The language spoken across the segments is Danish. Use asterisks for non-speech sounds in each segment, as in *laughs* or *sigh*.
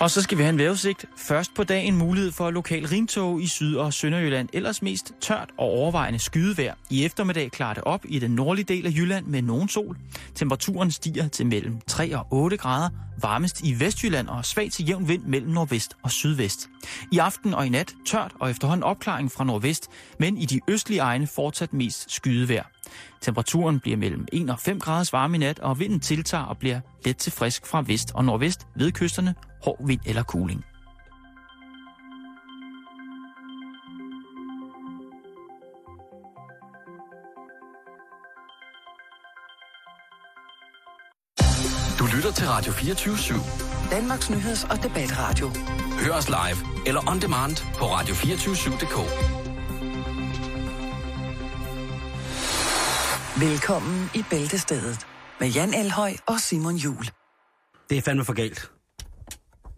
Og så skal vi have en vejrudsigt. Først på dagen mulighed for lokal rimtog i Syd- og Sønderjylland. Ellers mest tørt og overvejende skydevejr. I eftermiddag klarer det op i den nordlige del af Jylland med nogen sol. Temperaturen stiger til mellem 3 og 8 grader. Varmest i Vestjylland og svag til jævn vind mellem nordvest og sydvest. I aften og i nat tørt og efterhånden opklaring fra nordvest, men i de østlige egne fortsat mest skydevejr. Temperaturen bliver mellem 1 og 5 graders varme i nat, og vinden tiltager og bliver let til frisk fra vest og nordvest ved kysterne, hård vind eller kuling. Du lytter til Radio 24 /7. Danmarks Nyheds- og Debatradio. Hør os live eller on demand på radio247.dk. Velkommen i Bæltestedet med Jan Elhøj og Simon Jul. Det er fandme for galt.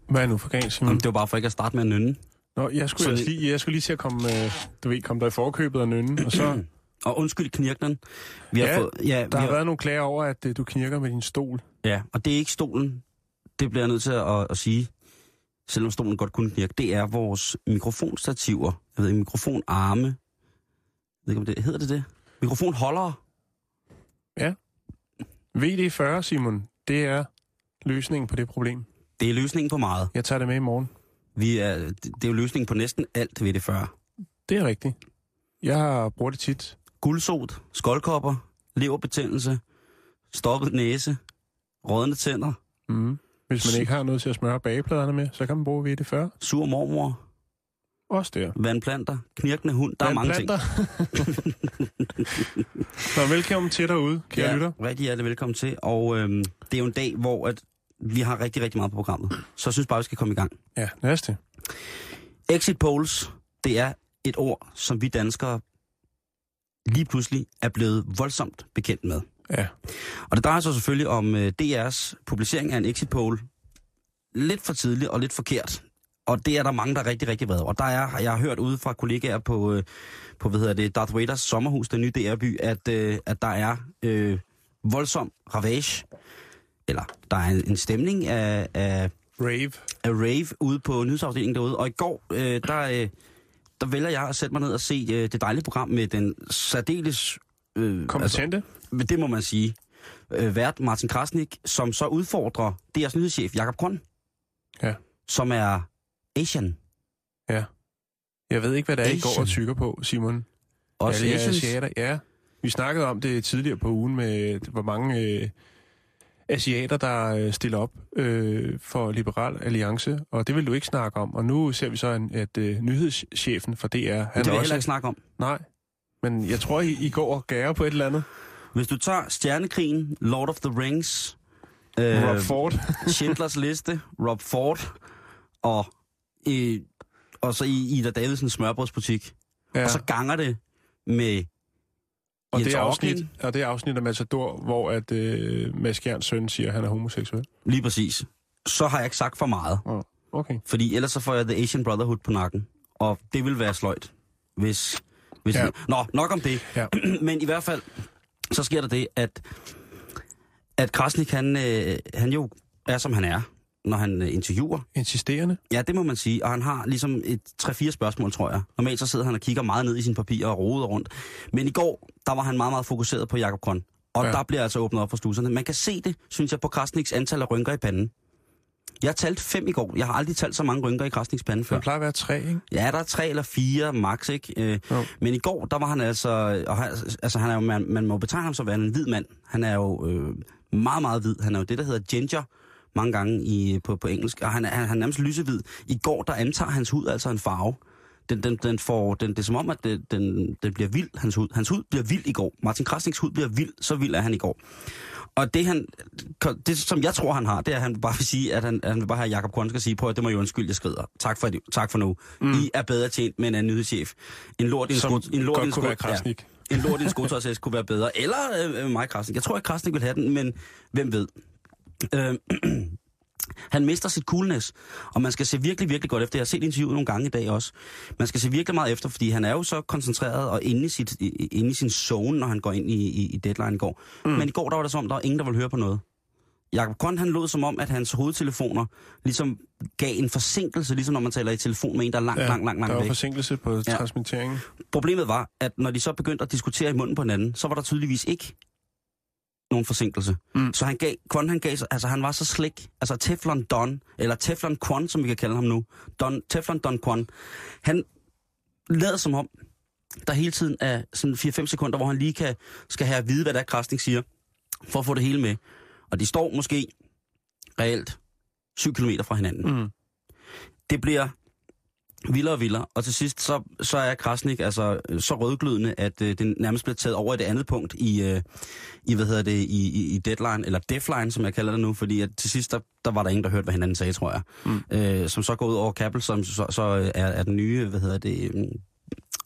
Hvad er nu for galt, Simon? Jamen, det var bare for ikke at starte med at nynne. Nå, jeg skulle, Så jeg, lige, jeg skulle lige til at komme, øh, du ved, komme der i forkøbet og nynne, og så... *clears throat* Og undskyld knirknen. Vi har Ja, fået, ja, Der vi har har, været nogle klager over, at øh, du knirker med din stol. ja, og det er ikke stolen. Det bliver jeg nødt til at, at sige, selvom stolen godt kunne knirke. Det er vores mikrofonstativer. Jeg ved ikke, mikrofonarme. Jeg ved ikke, om det hedder det det? Mikrofonholdere. VD40, Simon, det er løsningen på det problem. Det er løsningen på meget. Jeg tager det med i morgen. Vi er, det er jo løsningen på næsten alt ved det før. Det er rigtigt. Jeg har brugt det tit. Guldsot, skoldkopper, leverbetændelse, stoppet næse, rådne tænder, Mm. Hvis man ikke har noget til at smøre bagepladerne med, så kan man bruge VD40. sur mormor, Også der. vandplanter, knirkende hund. Der er mange ting. Nå, velkommen til derude, kære ja. lytter. rigtig hjertelig velkommen til. Og øhm, det er jo en dag, hvor at vi har rigtig, rigtig meget på programmet. Så jeg synes bare, vi skal komme i gang. Ja, næste. Exit polls, det er et ord, som vi danskere lige pludselig er blevet voldsomt bekendt med. Ja. Og det drejer sig selvfølgelig om øh, DR's publicering af en exit poll. Lidt for tidligt og lidt forkert. Og det er der mange, der er rigtig, rigtig vrede over. Der er, jeg har hørt ude fra kollegaer på, øh, på hvad hedder det, Darth Vaders sommerhus, den nye DR-by, at, øh, at der er øh, voldsom ravage. Eller der er en, en stemning af, af, Rave. af rave ude på nyhedsafdelingen derude. Og i går, øh, der, øh, der vælger jeg at sætte mig ned og se øh, det dejlige program med den særdeles... Øh, Kompetente. men det må man sige. Øh, vært Martin Krasnik, som så udfordrer DR's nyhedschef Jakob Grøn, Ja. som er Asian. Jeg ved ikke, hvad det er, I går og Asian. tykker på, Simon. Også Alle asiater, ja. Vi snakkede om det tidligere på ugen med, hvor mange øh, asiater, der øh, stiller op øh, for Liberal Alliance, og det vil du ikke snakke om. Og nu ser vi så, en, at øh, nyhedschefen for DR, han Det vil er jeg heller ikke snakke om. Nej, men jeg tror, I, I går og gærer på et eller andet. Hvis du tager Stjernekrigen, Lord of the Rings, øh, Rob Ford. Schindlers Liste, Rob Ford, og, øh, og så i Ida Davidsens smørbrødsbutik, Ja. og så ganger det med Og Jens det, er afsnit, og det er afsnit af Matador, hvor at, øh, Mads Gjerns søn siger, at han er homoseksuel. Lige præcis. Så har jeg ikke sagt for meget. Okay. Fordi ellers så får jeg The Asian Brotherhood på nakken. Og det vil være sløjt, hvis... hvis Ja. ja. Nå, nok om det. Ja. *clears throat* Men i hvert fald, så sker der det, at, at Krasnik, han, øh, han jo er, som han er, når han øh, interviewer. Insisterende. Ja, det må man sige. Og han har ligesom et 3-4 spørgsmål, tror jeg. Normalt så sidder han og kigger meget ned i sine papirer og roder rundt. Men i går, der var han meget, meget fokuseret på Jakob Grøn. Og Ja. der bliver altså åbnet op for sluserne. Man kan se det, synes jeg, på Krasniks antal af rynker i panden. Jeg har talt fem i går. Jeg har aldrig talt så mange rynker i Krasniks pande før. Det plejer at være tre, ikke? Ja, der er tre eller fire max, ikke? Øh, Jo. men i går, der var han altså... Og han, altså, han er jo, man, man må betegne ham som værende en hvid mand. Han er jo øh, meget, meget hvid. Han er jo det, der hedder ginger mange gange i, på, på engelsk. Og han han, han er nærmest lysehvid. I går, der antager hans hud altså en farve. Den, den, den får, den, det er som om, at det, den, den bliver vild, hans hud. Hans hud bliver vild i går. Martin Krasniks hud bliver vild, så vild er han i går. Og det, han, det, som jeg tror, han har, det er, at han bare vil sige, at han, han vil bare have, at Jacob Korn skal sige, på at det må jo undskylde, jeg skrider. Tak for, tak for nu. Mm. I er bedre tjent med en anden nyhedschef. En lort i en Som sko, en lort i godt en kunne være sko, Krasnik. ja, en lort i en skotøjsæs kunne være bedre. Eller øh, mig, Krasnik. Jeg tror ikke, Krasnik vil have den, men hvem ved. Øh, *clears throat* han mister sit coolness, og man skal se virkelig, virkelig godt efter. Jeg har set interviewet nogle gange i dag også. Man skal se virkelig meget efter, fordi han er jo så koncentreret og inde i, sit, inde i sin zone, når han går ind i, i, i deadline i går. Mm. Men i går, der var det som om, der var ingen, der ville høre på noget. Jakob Grøn, han lod som om, at hans hovedtelefoner ligesom gav en forsinkelse, ligesom når man taler i telefon med en, der er langt, ja, langt, langt, langt der var væk. forsinkelse på ja. transmitteringen. Problemet var, at når de så begyndte at diskutere i munden på hinanden, så var der tydeligvis ikke nogen forsinkelse. Mm. Så han gav, Kwon, han gav altså han var så slik, altså Teflon Don, eller Teflon Kwon, som vi kan kalde ham nu, Don, Teflon Don Kwon, han lader som om, der hele tiden er sådan 4-5 sekunder, hvor han lige kan, skal have at vide, hvad der Krasnik siger, for at få det hele med. Og de står måske reelt 7 km fra hinanden. Mm. Det bliver vildere og vildere, og til sidst så, så er Krasnik altså øh, så rødglødende, at øh, det nærmest bliver taget over i det andet punkt i, øh, i hvad hedder det, i, i, i deadline, eller deadline, som jeg kalder det nu, fordi at til sidst, der, der var der ingen, der hørte, hvad hinanden sagde, tror jeg. Mm. Øh, som så går ud over Kappel, som så, så er, er den nye, hvad hedder det, øh,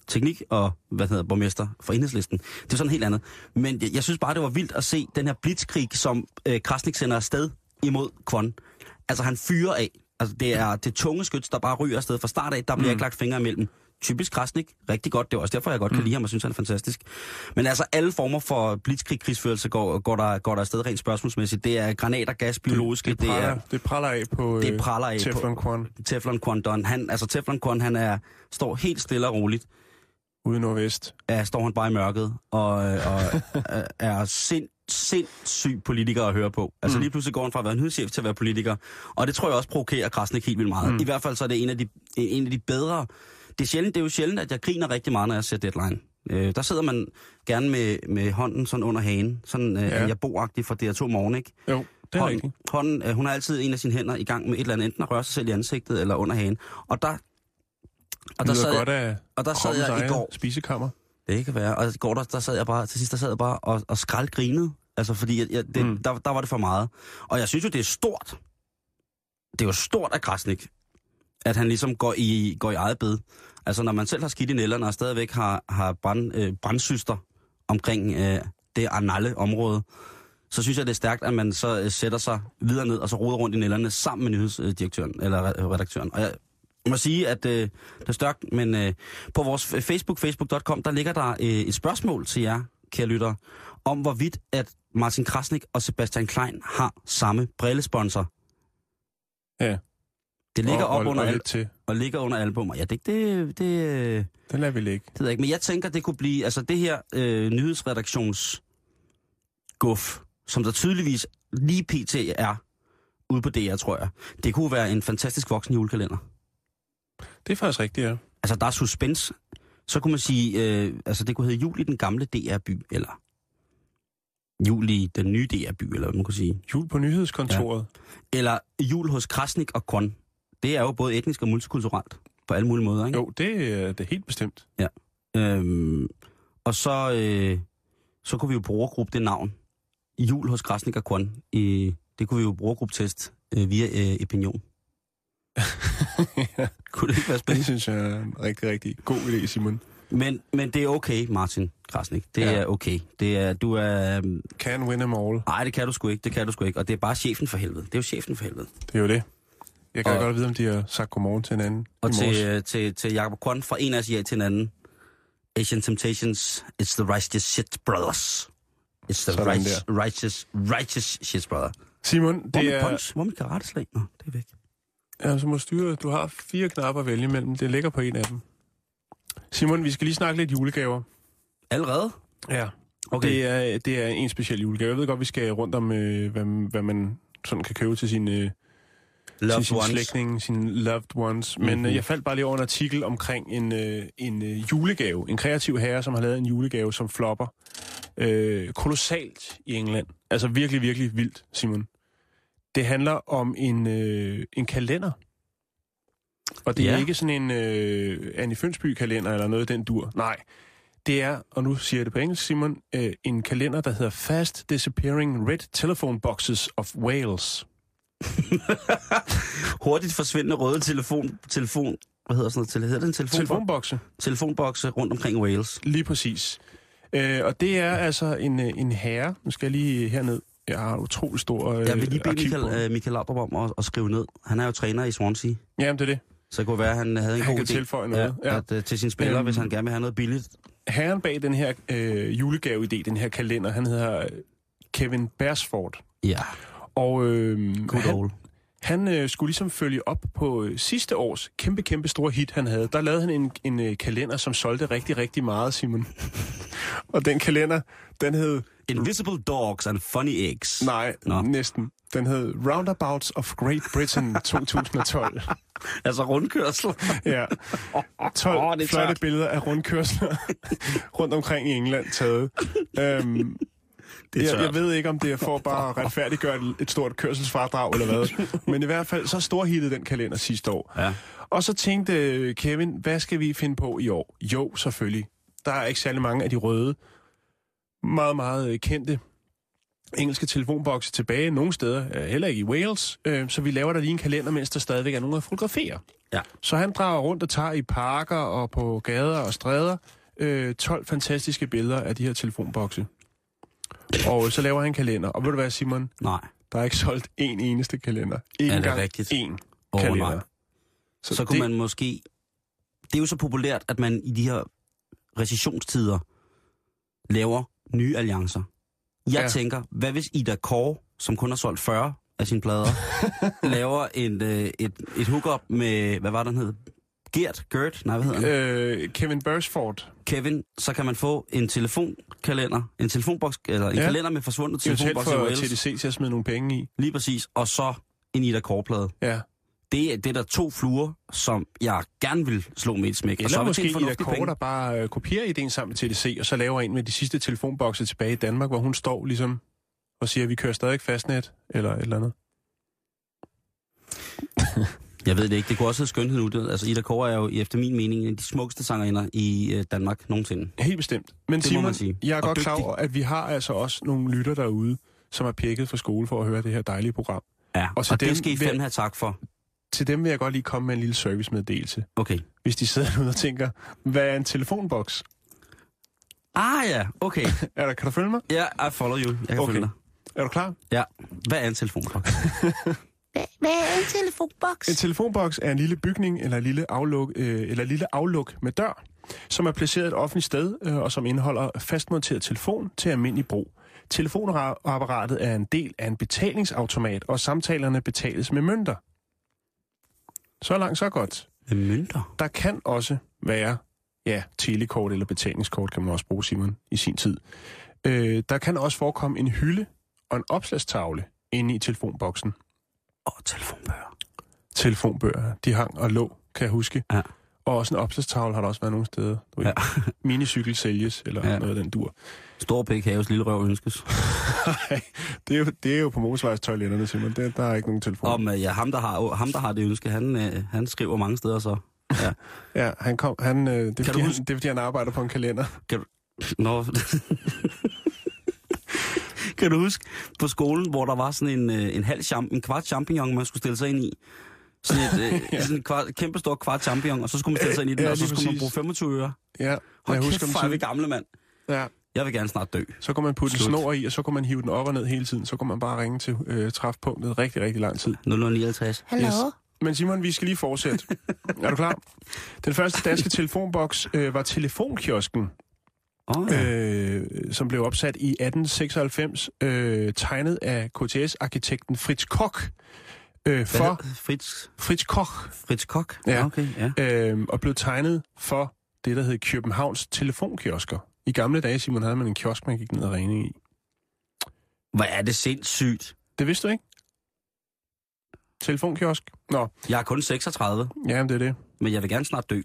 teknik og, hvad hedder borgmester for enhedslisten. Det er sådan helt andet. Men jeg, jeg synes bare, det var vildt at se den her blitzkrig, som øh, Krasnik sender afsted imod Kvon. Altså han fyrer af. Altså det er det tunge skyts, der bare ryger afsted fra start af. Der bliver mm. ikke lagt fingre imellem. Typisk Krasnik. Rigtig godt. Det er også derfor, jeg godt kan lide ham og synes, han er fantastisk. Men altså alle former for blitzkrig krigsførelse går, går, der, går der afsted rent spørgsmålsmæssigt. Det er granater, gas, biologiske. Det, det, praller, er, det praller af på det øh, praller af Teflon Quan Teflon Quan Don. Han, altså Teflon Quan, han er, står helt stille og roligt. ude nordvest. Ja, står han bare i mørket og, øh, og *laughs* er sind, sindssyg politiker at høre på. Altså Mm. lige pludselig går han fra at være nyhedschef til at være politiker. Og det tror jeg også provokerer Krasnik helt vildt meget. Mm. I hvert fald så er det en af de, en af de bedre... Det er, sjældent, det er jo sjældent, at jeg griner rigtig meget, når jeg ser Deadline. Øh, der sidder man gerne med, med hånden sådan under hagen. Sådan øh, Ja. jeg bor for DR2 Morgen, ikke? Jo, det er hånden, rigtigt. hånden, øh, hun har altid en af sine hænder i gang med et eller andet, enten at røre sig selv i ansigtet eller under hagen. Og der, og der sad, godt af og der sad jeg i går, spisekammer. Det kan være. Og i går, der, der sad jeg bare, til sidst der sad jeg bare og, og skraldgrinede. Altså, fordi jeg, jeg, det, Mm. der, der var det for meget. Og jeg synes jo, det er stort. Det er jo stort af Krasnik, at han ligesom går i, går i eget bed. Altså, når man selv har skidt i nælderne og stadigvæk har, har brand, øh, brandsyster omkring øh, det Arnalle område, så synes jeg, det er stærkt, at man så øh, sætter sig videre ned og så roder rundt i nælderne sammen med nyhedsdirektøren eller re- redaktøren. Og jeg må sige, at øh, det er stærkt, men øh, på vores Facebook, facebook.com, der ligger der øh, et spørgsmål til jer, kære lyttere, om hvorvidt at Martin Krasnik og Sebastian Klein har samme brillesponsor. Ja. Det ligger og, op og, under, og al- lidt til. og ligger under albummer. Ja, det, det, det, øh, Den lader vi ligge. det ved jeg ikke. Men jeg tænker, det kunne blive, altså det her øh, nyhedsredaktions guf, som der tydeligvis lige pt. er ude på DR, tror jeg. Det kunne være en fantastisk voksen julekalender. Det er faktisk rigtigt, ja. Altså, der er suspense. Så kunne man sige, øh, altså det kunne hedde Jul i den gamle DR-by, eller Jul i den nye DR-by, eller hvad man kunne sige. Jul på nyhedskontoret. Eller Jul hos Krasnik og Kon. Det er jo både etnisk og multikulturelt, på alle mulige måder, ikke? Jo, det er det er helt bestemt. Øhm, og så, øh, så kunne vi jo brugergruppe det navn. Jul hos Krasnik og Kon. I, det kunne vi jo brugergruppetest øh, via øh, Opinion. Ja, *laughs* Kunne det ikke være det spændende? synes jeg er en rigtig, rigtig god idé, Simon. Men, men det er okay, Martin Krasnik. Det Ja. er okay. Det er, du er... øhm, Can win them all. Nej, det kan du sgu ikke. Det kan du sgu ikke. Og det er bare chefen for helvede. Det er jo chefen for helvede. Det er jo det. Jeg kan Og- godt vide, om de har sagt godmorgen til hinanden Og til, morges. øh, til, til Jacob Kwon fra en asiat til en anden. Asian Temptations, it's the righteous shit, brothers. It's the Sådan righteous, righteous, righteous shit, brother. Simon, det er... punch? Hvor er mit karateslag? Nå, det er væk. Ja, så må styre. Du har fire knapper at vælge imellem. Det ligger på en af dem. Simon, vi skal lige snakke lidt julegaver. Allerede? Ja. Okay. Det, er, det er en speciel julegave. Jeg ved godt, vi skal rundt om, øh, hvad, hvad man sådan kan købe til sine, øh, til Loved sine ones. slægtninge, sine loved ones. Men Mhm. øh, jeg faldt bare lige over en artikel omkring en, øh, en øh, julegave. En kreativ herre, som har lavet en julegave, som flopper øh, kolossalt i England. Altså virkelig, virkelig vildt, Simon. Det handler om en, øh, en kalender. Og det ja. er ikke sådan en øh, Annie Fønsby-kalender eller noget den dur. Nej, det er, og nu siger jeg det på engelsk, Simon, øh, en kalender, der hedder Fast Disappearing Red Telephone Boxes of Wales. *laughs* Hurtigt forsvindende røde telefon, telefon, hvad hedder sådan noget til? Hedder det en telefon, Telefonbokse, telefonbokse rundt omkring Wales? lige præcis. Øh, og det er altså en, øh, en herre, nu skal jeg lige herned. Jeg har utrolig stor øh, Jeg vil lige bede. Michael, øh, Michael Laudrup om at, at skrive ned. Han er jo træner i Swansea, Jamen, det er det. så det kunne være, at han havde en Han god kan idé. tilføje noget. Ja. At, uh, til sine spillere, Øhm. hvis han gerne vil have noget billigt. Herren bag den her øh, julegave-idé, den her kalender, han hedder øh, Kevin Bersford. Ja. Og øh, Good han, old. han øh, skulle ligesom følge op på øh, sidste års kæmpe, kæmpe store hit, han havde. Der lavede han en, en øh, kalender, som solgte rigtig, rigtig meget, Simon. *laughs* og den kalender, den hed... Invisible Dogs and Funny Eggs. Nej, Nå. Næsten. Den hed Roundabouts of Great Britain *laughs* 2012. Altså rundkørsel. Ja. 12 Åh, oh, det flotte billeder af rundkørsler *laughs* rundt omkring i England taget. Øhm, Det er jeg, jeg ved ikke, om det er for bare at *laughs* retfærdiggøre et, et stort kørselsfradrag eller hvad. Men i hvert fald, så storhittede den kalender sidste år. Ja. Og så tænkte Kevin, hvad skal vi finde på i år? Jo, selvfølgelig. Der er ikke særlig mange af de røde, meget, meget øh, kendte engelske telefonbokse tilbage. Nogle steder, øh, heller ikke i Wales. Øh, så vi laver der lige en kalender, mens der stadigvæk er nogen at fotografere. Ja. Så han drager rundt og tager i parker og på gader og stræder øh, 12 fantastiske billeder af de her telefonbokse. Og så laver han en kalender. Og ved du hvad, Simon? Nej. Der er ikke solgt en eneste kalender. Ikke Er det engang rigtigt? en Åh, kalender. nej. Så, så kunne man måske... Det er jo så populært, at man i de her recessionstider laver nye alliancer. Jeg ja. Tænker, hvad hvis Ida Kåre, som kun har solgt 40 af sine plader, *laughs* laver en, øh, et, et hookup med, hvad var den hed? Gert? Gert? Nej, hvad hedder han? Øh, Kevin Bursford. Kevin, så kan man få en telefonkalender, en telefonboks, eller en ja. Kalender med forsvundne Eventuelt telefonbokse i for. TDC til at smide nogle penge i. Lige præcis. Og så en Ida Kåre-plade. Ja. Det, er- det er der to fluer, som jeg gerne vil slå med et smæk. Eller er måske til Ida der bare øh, kopierer ideen sammen med TDC, og så laver en med de sidste telefonbokse tilbage i Danmark, hvor hun står ligesom og siger, at vi kører stadig fastnet, eller et eller andet. Jeg ved det ikke. Det kunne også hedde skønhed nu. Altså, Ida Kåre er jo efter min mening en af de smukkeste sangerinder i øh, Danmark nogensinde. Helt bestemt. Men Det Simon, sige. jeg er Og godt klar dygtig. over, at vi har altså også nogle lytter derude, som er pjekket fra skole for at høre det her dejlige program. Ja, Og og, til og det dem skal I fandme have tak for. Til dem vil jeg godt lige komme med en lille servicemeddelelse. Okay. Hvis de sidder derude og tænker, hvad er en telefonboks? Ah ja, okay. *laughs* Er der, kan du følge mig? Ja, I follow you. Jeg kan Okay. følge dig. Er du klar? Ja. Hvad er en telefonboks? *laughs* Hvad er en telefonboks? En telefonboks er en lille bygning eller en lille afluk, øh, eller en lille afluk med dør, som er placeret et offentligt sted, øh, og som indeholder fastmonteret telefon til almindelig brug. Telefonapparatet er en del af en betalingsautomat, og samtalerne betales med mønter. Så langt, så godt. Med mønter. Der kan også være, ja, telekort eller betalingskort kan man også bruge, Simon, i sin tid. Øh, der kan også forekomme en hylde og en opslagstavle inde i telefonboksen. Og telefonbøger. telefonbøger, de hang og lå, kan jeg huske. Ja. Og også en opslagstavle har der også været nogle steder. Du Ja. *laughs* Minicykel sælges, eller Ja. noget af den dur. Stor pæk haves lille røv ønskes. *laughs* Nej, det er jo, det er jo på motorvejstoiletterne, Simon. Der, der er ikke nogen telefon. Om øh, ja, ham, der har, ham, der har det ønske, han, øh, han skriver mange steder så. Ja. *laughs* Ja, han kom, han, øh, det, er, fordi, han, det er fordi, han arbejder på en kalender. Kan du... Nå. kan du huske på skolen, hvor der var sådan en, øh, en halv champ, en kvart champignon, man skulle stille sig ind i? Sådan et øh, *laughs* Ja. sådan en kvart, kæmpe stor kvart champignon, og så skulle man stille sig ind i den, Ja, og så skulle man præcis. bruge 25 øre. Ja, Hold jeg kæft, husker dem hvor er vi gamle, mand. Ja, Jeg vil gerne snart dø. så kunne man putte en Slut. snor i, og så kunne man hive den op og ned hele tiden. Så kunne man bare ringe til øh, træfpunktet rigtig, rigtig lang tid. 0059. Yes. Men Simon, vi skal lige fortsætte. *laughs* er du klar? Den første danske telefonboks øh, var telefonkiosken. Oh, ja. øh, som blev opsat i 1896, øh, tegnet af KTS-arkitekten Fritz Koch, øh, for? Fritz, Fritz Koch, Fritz Koch? Ja. Okay, ja. øh, og blev tegnet for det, der hed Københavns telefonkiosker. I gamle dage, Simon, havde man en kiosk, man gik ned og regning i. Hvor er det sindssygt. Det vidste du ikke? Telefonkiosk? Nå, Jeg er kun 36, ja, det er det. men jeg vil gerne snart dø.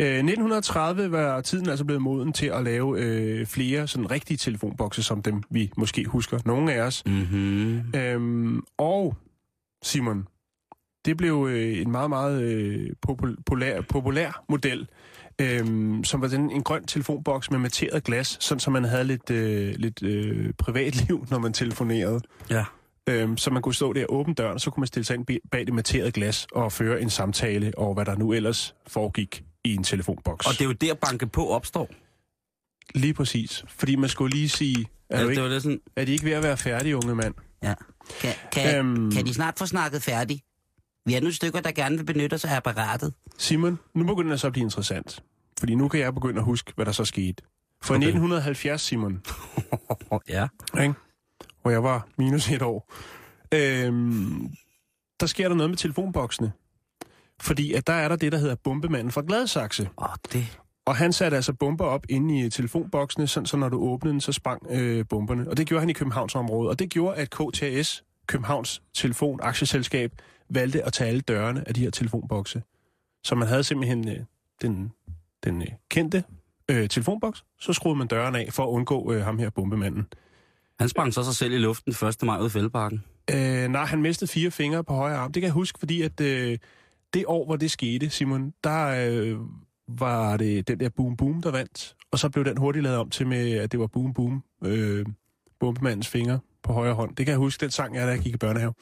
Øh, 1930 var tiden altså blevet moden til at lave øh, flere sådan rigtige telefonbokse, som dem vi måske husker. Nogle af os. Mm-hmm. Øhm, og Simon, det blev øh, en meget, meget øh, popul- populær, populær model, øhm, som var den, en grøn telefonboks med materet glas, sådan så man havde lidt, øh, lidt øh, privatliv, *laughs* når man telefonerede. Ja. Øhm, så man kunne stå der åbne døren, og så kunne man stille sig ind bag det materede glas og føre en samtale over, hvad der nu ellers foregik i en telefonboks. Og det er jo der, banke på opstår. Lige præcis. Fordi man skulle lige sige, er, Ja, du det ikke, var det sådan, er de ikke ved at være færdige, unge mand? Ja. Kan, kan, Øhm. kan de snart få snakket færdigt? Vi er nogle stykker, der gerne vil benytte sig af apparatet. Simon, nu begynder det så at blive interessant. Fordi nu kan jeg begynde at huske, hvad der så skete. For Okay. okay. 1970, Simon, *laughs* ja. ikke? hvor jeg var minus et år, Øhm, der sker der noget med telefonboksene. Fordi at der er der det, der hedder bombemanden fra Gladsaxe. Åh, det... Og han satte altså bomber op inde i telefonboksene, sådan, så når du åbnede den, så sprang øh, bomberne. Og det gjorde han i Københavnsområdet. Og det gjorde, at KTS, Københavns Telefon Aktieselskab, valgte at tage alle dørene af de her telefonbokse. Så man havde simpelthen øh, den, den øh, kendte øh, telefonboks, så skruede man døren af for at undgå øh, ham her bombemanden. Han sprang så sig selv i luften 1. maj ud i Fældeparken. Øh, nej, han mistede fire fingre på højre arm. Det kan jeg huske, fordi at øh, det år, hvor det skete, Simon, der øh, var det den der Boom Boom, der vandt. Og så blev den hurtigt lavet om til med, at det var Boom Boom, øh, bombemandens fingre på højre hånd. Det kan jeg huske, den sang jeg, da jeg gik i børnehave.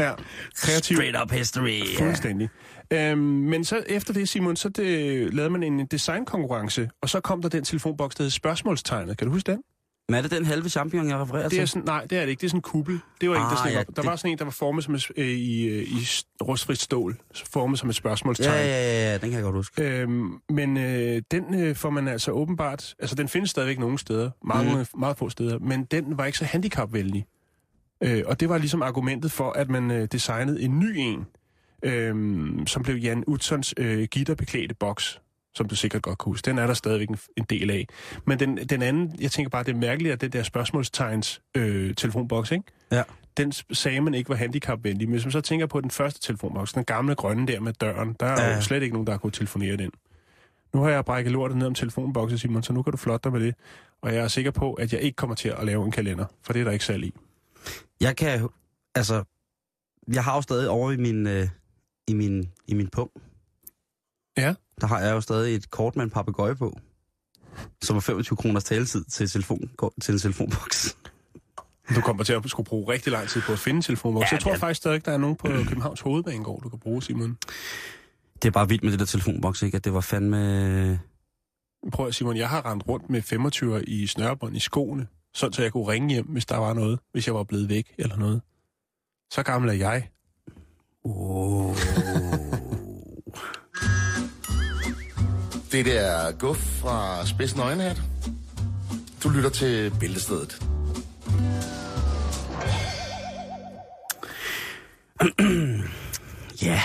*laughs* ja, kreativ. Straight up history. Fuldstændig. Øhm, men så efter det, Simon, så det, lavede man en designkonkurrence, og så kom der den telefonboks, der hed spørgsmålstegnet. Kan du huske den? Men er det den halve champignon, jeg refererer Det til? er sådan, nej, det er det ikke. Det er sådan en kuppel. Det var ah, en, der, Ah, sådan, ja, ja, der det- var sådan en, der var formet som et, øh, i, øh, i rustfrit stål. Formet som et spørgsmålstegn. Ja, ja, ja, ja, den kan jeg godt huske. Øhm, men øh, den øh, får man altså åbenbart... Altså, den findes stadigvæk nogle steder. Mange, mm. Meget få steder. Men den var ikke så handicapvenlig. Øh, og det var ligesom argumentet for, at man øh, designede en ny en, øh, som blev Jan Utzons øh, gitterbeklædte boks, som du sikkert godt kan huske. Den er der stadigvæk en, en del af. Men den, den anden, jeg tænker bare, det er mærkeligt, at den der spørgsmålstegns øh, telefonboks, ikke? Ja. den sagde man ikke var handicapvenlig. Men hvis man så tænker på den første telefonboks, den gamle grønne der med døren, der er Ja. jo slet ikke nogen, der har kunnet telefonere den. Nu har jeg brækket lortet ned om telefonboksen, Simon, så nu kan du flotte dig med det. Og jeg er sikker på, at jeg ikke kommer til at lave en kalender, for det er der ikke salg i. Jeg kan, altså, jeg har jo stadig over i min, øh, i min, i min pung. Ja. Der har jeg jo stadig et kort med en papegøje på, som er 25 kroners taletid til, telefon, til en telefonboks. Du kommer til at skulle bruge rigtig lang tid på at finde telefonboks. Ja, Ja, jeg tror er- faktisk stadig, der er nogen på Københavns Hovedbanegård, du kan bruge, Simon. Det er bare vildt med det der telefonboks, ikke? At det var fandme... Prøv at Simon, jeg har rendt rundt med 25 i snørebånd i skoene, sådan så jeg kunne ringe hjem, hvis der var noget, hvis jeg var blevet væk eller noget. Så gammel er jeg. Oh. Det der er Guf fra Spidsen Øjenhat. Du lytter til Bæltestedet. *clears throat* Ja.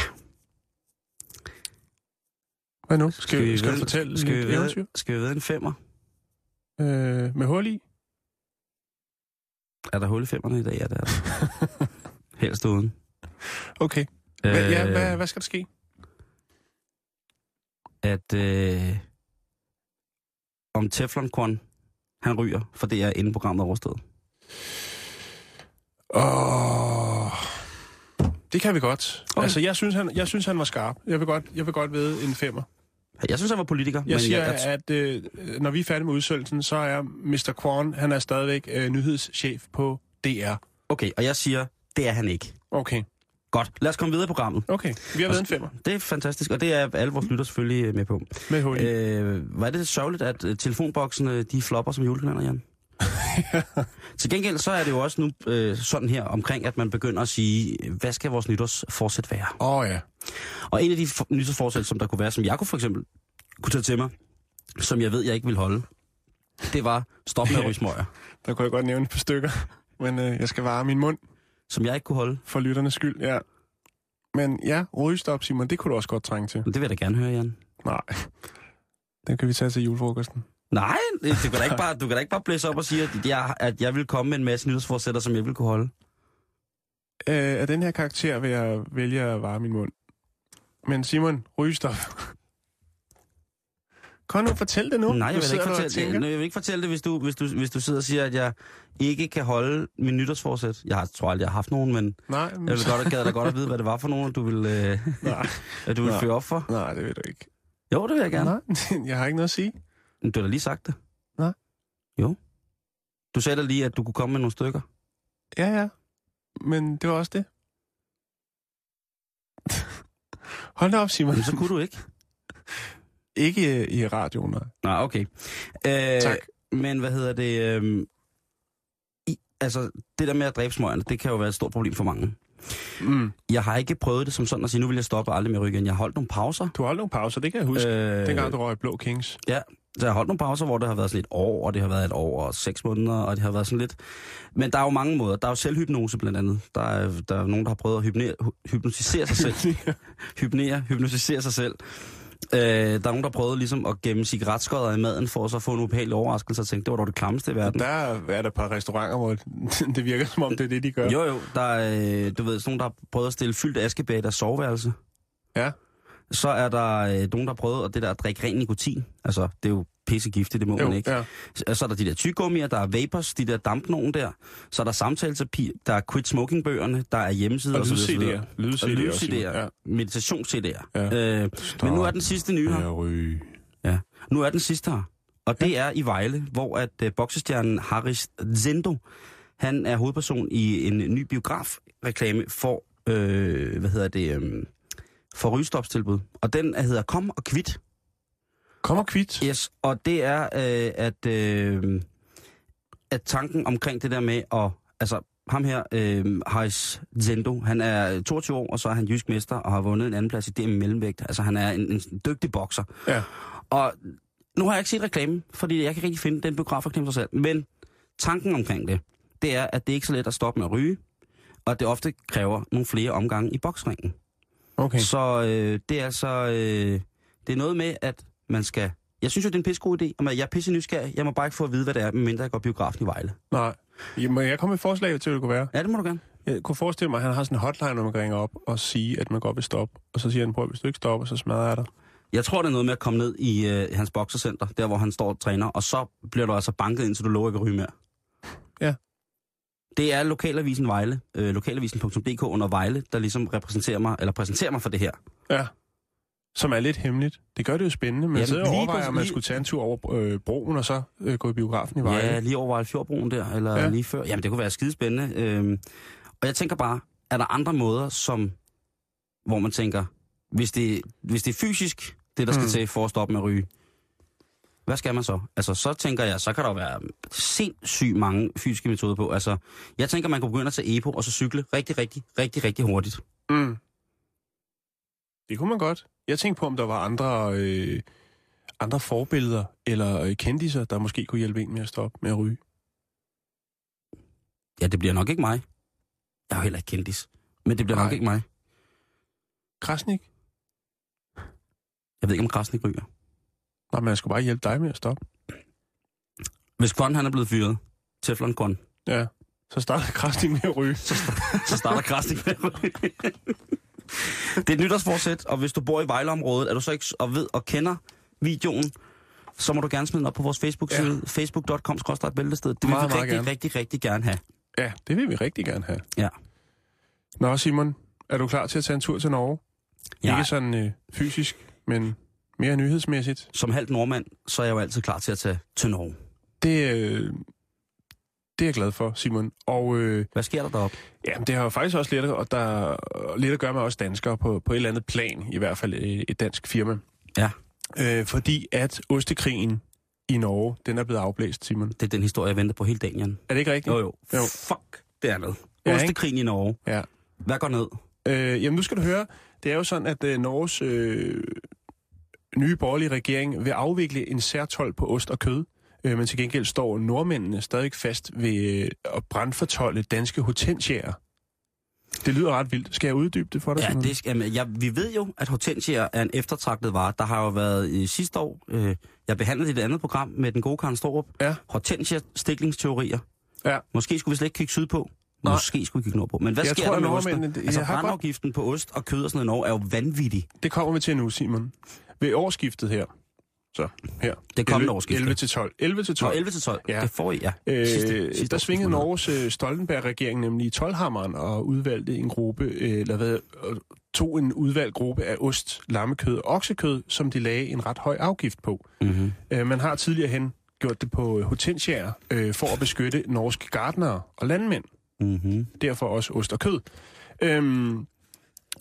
Hvad nu? Skal, skal, skal ved- jeg fortælle skal vi ved? Skal vi ved en femmer? Øh, med hul i? Er der hul i femmerne i dag? Ja, det er der. *laughs* Helst uden. Okay. Hvad, ja, Øh, hvad, hvad skal der ske? At øh, om Teflon Quan, han ryger, for det er inden programmet er overstået. Åh, det kan vi godt. Okay. Altså, jeg synes, han, jeg synes, han var skarp. Jeg vil godt, jeg vil godt ved en femmer. Jeg synes, han var politiker. Jeg men siger, jeg, jeg, at øh, når vi er færdige med udsendelsen, så er Mr. Kwan, han er stadigvæk øh, nyhedschef på DR. Okay, og jeg siger, det er han ikke. Okay, Godt, lad os komme videre i programmet. okay. Vi har været en femmer Det er fantastisk, og det er alle vores lytter selvfølgelig øh, med på. med hul. Øh, var det sørgeligt, at øh, telefonboksene de flopper som julekalender, Jan? *laughs* Til gengæld så er det jo også nu øh, sådan her omkring, at man begynder at sige, hvad skal vores nytårsforsæt være? Åh oh, ja. Og en af de for- nytårsforsæt, som der kunne være, som jeg kunne for eksempel kunne tage til mig, som jeg ved, jeg ikke vil holde, det var stop med at ryge smøger. *laughs* Der kunne jeg godt nævne et par stykker. Men øh, jeg skal vare min mund Som jeg ikke kunne holde. for lytternes skyld, ja. Men ja, rygestop, Simon, det kunne du også godt trænge til. Men det vil jeg da gerne høre, Jan. Nej, den kan vi tage til julefrokosten. Nej, *laughs* du, kan da ikke bare, du kan da ikke bare blæse op og sige, at jeg, at jeg vil komme med en masse nytårsforsætter, som jeg vil kunne holde. Øh, af den her karakter vil jeg vælge at vare min mund. Men Simon, rygestop. *laughs* Kom nu, fortæl det nu. Nej, jeg vil, ikke fortælle, det, jeg vil ikke fortælle det, hvis du, hvis, du, hvis du sidder og siger, at jeg ikke kan holde min nytårsforsæt. Jeg har, tror aldrig, jeg har haft nogen, men Nej, men jeg vil godt, gad da godt at vide, hvad det var for nogen, du vil, øh, Nej, *laughs* at du vil Nej. føre op for. nej, det ved du ikke. Jo, det vil jeg gerne. Nej, *laughs* jeg har ikke noget at sige. Men du har da lige sagt det. Nej. Jo. Du sagde da lige, at du kunne komme med nogle stykker. Ja, ja. Men det var også det. *laughs* Hold da op, Simon. Men så kunne du ikke. Ikke øh, i radioen, nej. Okay. Øh, Tak. Men hvad hedder det? Øh, i, altså, det der med at dræbe smøgerne, det kan jo være et stort problem for mange. Mm. Jeg har ikke prøvet det som sådan at sige, nu vil jeg stoppe og aldrig mere ryge igen. Jeg har holdt nogle pauser. Du har holdt nogle pauser, det kan jeg huske. Øh, Dengang du røg Blå Kings. Ja, Så jeg har holdt nogle pauser, hvor det har været sådan et år, og det har været et år og seks måneder, og det har været sådan lidt... Men der er jo mange måder. Der er jo selvhypnose blandt andet. Der er, der er nogen, der har prøvet at *laughs* hypnere, hypnotisere sig selv. hypnere, hypnotisere sig selv. Øh, der er nogen, der prøvet ligesom at gemme cigaretskodder i maden, for at så få en ubehagelig overraskelse og tænke, det var dog det klammeste i verden. Der er, er der et par restauranter, hvor *laughs* det virker som om, det er det, de gør. Jo, jo. Der er, øh, du ved, sådan nogen, der har prøvet at stille fyldt askebag i deres soveværelse. Ja. Så er der øh, nogen, der har prøvet at det der at drikke ren nikotin. Altså, det er jo pissegiftigt, det må Jo, man ikke. ja. Så er der de der tygummier, der er vapors, de der dampnogen der. Så er der samtaleterapi, der er quit smoking-bøgerne, der er hjemmesider Og og, så videre, lyd-CD'er. Lyd-CD'er ja. ja. meditations-CD'er. Ja. Øh, men nu er den sidste nye her. Ja. Nu er den sidste her. Og det er i Vejle, hvor at uh, boksestjernen Haris Zendo, han er hovedperson i en ny biografreklame for, øh, hvad hedder det, øh, for rygestopstilbud. Og den er- hedder Kom og Kvit. Kom og kvit. Yes, og det er, øh, at, øh, at tanken omkring det der med at, altså ham her, øh, Haris Zendo, han er 22 år, og så er han jysk mester, og har vundet en anden plads i DM mellemvægt. Altså han er en, en dygtig bokser. Ja. Og nu har jeg ikke set reklamen, fordi jeg kan ikke rigtig finde den biografreklame sig selv. Men tanken omkring det, det er, at det er ikke så let at stoppe med at ryge, og det ofte kræver nogle flere omgange i boksringen. Okay. Så øh, det er altså, øh, det er noget med, at man skal... Jeg synes jo, det er en pissegod idé, og jeg er pisse nysgerrig. Jeg må bare ikke få at vide, hvad det er, medmindre jeg går i biografen i Vejle. Nej. Jamen, jeg kommer med et forslag til, hvad det kunne være. Ja, det må du gerne. Jeg kunne forestille mig, at han har sådan en hotline, når man kan ringe op og sige, at man godt vil stoppe. Og så siger han, prøv, hvis du ikke stopper, så smadrer jeg dig. Jeg tror, det er noget med at komme ned i øh, hans boksercenter, der hvor han står og træner, og så bliver du altså banket ind, så du lover ikke at ryge mere. Ja. Det er lokalavisen Vejle, øh, lokalavisen.dk under Vejle, der ligesom repræsenterer mig, eller præsenterer mig for det her. Ja. Som er lidt hemmeligt. Det gør det jo spændende, men Jamen, jeg sidder og overvejer, om man lige- skulle tage en tur over øh, broen og så øh, gå i biografen i Vejle. Ja, lige over Vejlefjordbroen der, eller Ja. ja. lige før. Jamen, det kunne være skidespændende. Øhm, og jeg tænker bare, er der andre måder, som, hvor man tænker, hvis det, hvis det er fysisk, det der skal Mm. til for at stoppe med at ryge, hvad skal man så? Altså, så tænker jeg, så kan der være sindssygt mange fysiske metoder på. Altså, jeg tænker, man kunne begynde at tage EPO og så cykle rigtig, rigtig, rigtig, rigtig hurtigt. Mm. Det kunne man godt. Jeg tænkte på, om der var andre, øh, andre forbilleder eller øh, kendiser, der måske kunne hjælpe en med at stoppe med at ryge. Ja, det bliver nok ikke mig. Jeg er jo heller ikke kendis. Men det bliver Nej. nok ikke mig. Krasnik? Jeg ved ikke, om Krasnik ryger. Nej, men jeg skulle bare hjælpe dig med at stoppe. Hvis Kvon han er blevet fyret, Teflon Kvon, Ja. Så starter Krasnik med at ryge. så starter Krasnik med at ryge. *laughs* Det er et nytårsforsæt, og hvis du bor i Vejleområdet, er du så ikke og ved og kender videoen, så må du gerne smide den op på vores Facebook-side, ja. facebook.com bæltested. Det vil Meget, vi rigtig, gerne. rigtig, rigtig gerne have. Ja, det vil vi rigtig gerne have. Ja. Nå, Simon, er du klar til at tage en tur til Norge? Ja. Ikke sådan øh, fysisk, men mere nyhedsmæssigt. Som halvt nordmand, så er jeg jo altid klar til at tage til Norge. Det, øh, det er jeg glad for, Simon. Og øh, Hvad sker der deroppe? ja, det har jo faktisk også lidt, at, der, lidt at gøre med os danskere på, på et eller andet plan, i hvert fald øh, et dansk firma. Ja. Øh, fordi at ostekrigen i Norge, den er blevet afblæst, Simon. Det er den historie, jeg venter på hele dagen, Jan. Er det ikke rigtigt? Jo, jo. Jo. Fuck, det er noget. Ja? Ostekrigen i Norge. Ja. Hvad går ned? Øh, jamen nu skal du høre, det er jo sådan, at øh, Norges øh, nye borgerlige regering vil afvikle en særtol på ost og kød, øh, men til gengæld står nordmændene stadig fast ved øh, at brandfortolde danske hortensiaer. Det lyder ret vildt. Skal jeg uddybe det for dig? Ja, det skal, jamen, ja, vi ved jo, at hortensier er en eftertragtet vare. Der har jo været i sidste år, øh, jeg behandlede et andet program med den gode Karen Storup, Ja. hortensia stiklingsteorier. Ja. Måske skulle vi slet ikke kigge sydpå. Nej. Måske skulle vi kigge nordpå. Men hvad Jeg sker tror, der med osten? Altså jeg har godt- brandafgiften på ost og kød og sådan noget er jo vanvittig. Det kommer vi til nu, Simon. Ved årsskiftet her. Så, her. Det kommende 11 årsskifte. 11 til 12. 11 til 12. Nå, 11 til 12. Ja. Det får I, ja. Øh, Sidste- sidste der svingede Norges øh, Stoltenberg-regering nemlig i 12-hammeren og udvalgte en gruppe, øh, eller hvad, øh, tog en udvalgt gruppe af ost, lammekød og oksekød, som de lagde en ret høj afgift på. Mm-hmm. Øh, man har tidligere hen gjort det på hortensiaer øh, for at beskytte norske gartnere og landmænd. Mm-hmm. Derfor også ost og kød. Øhm,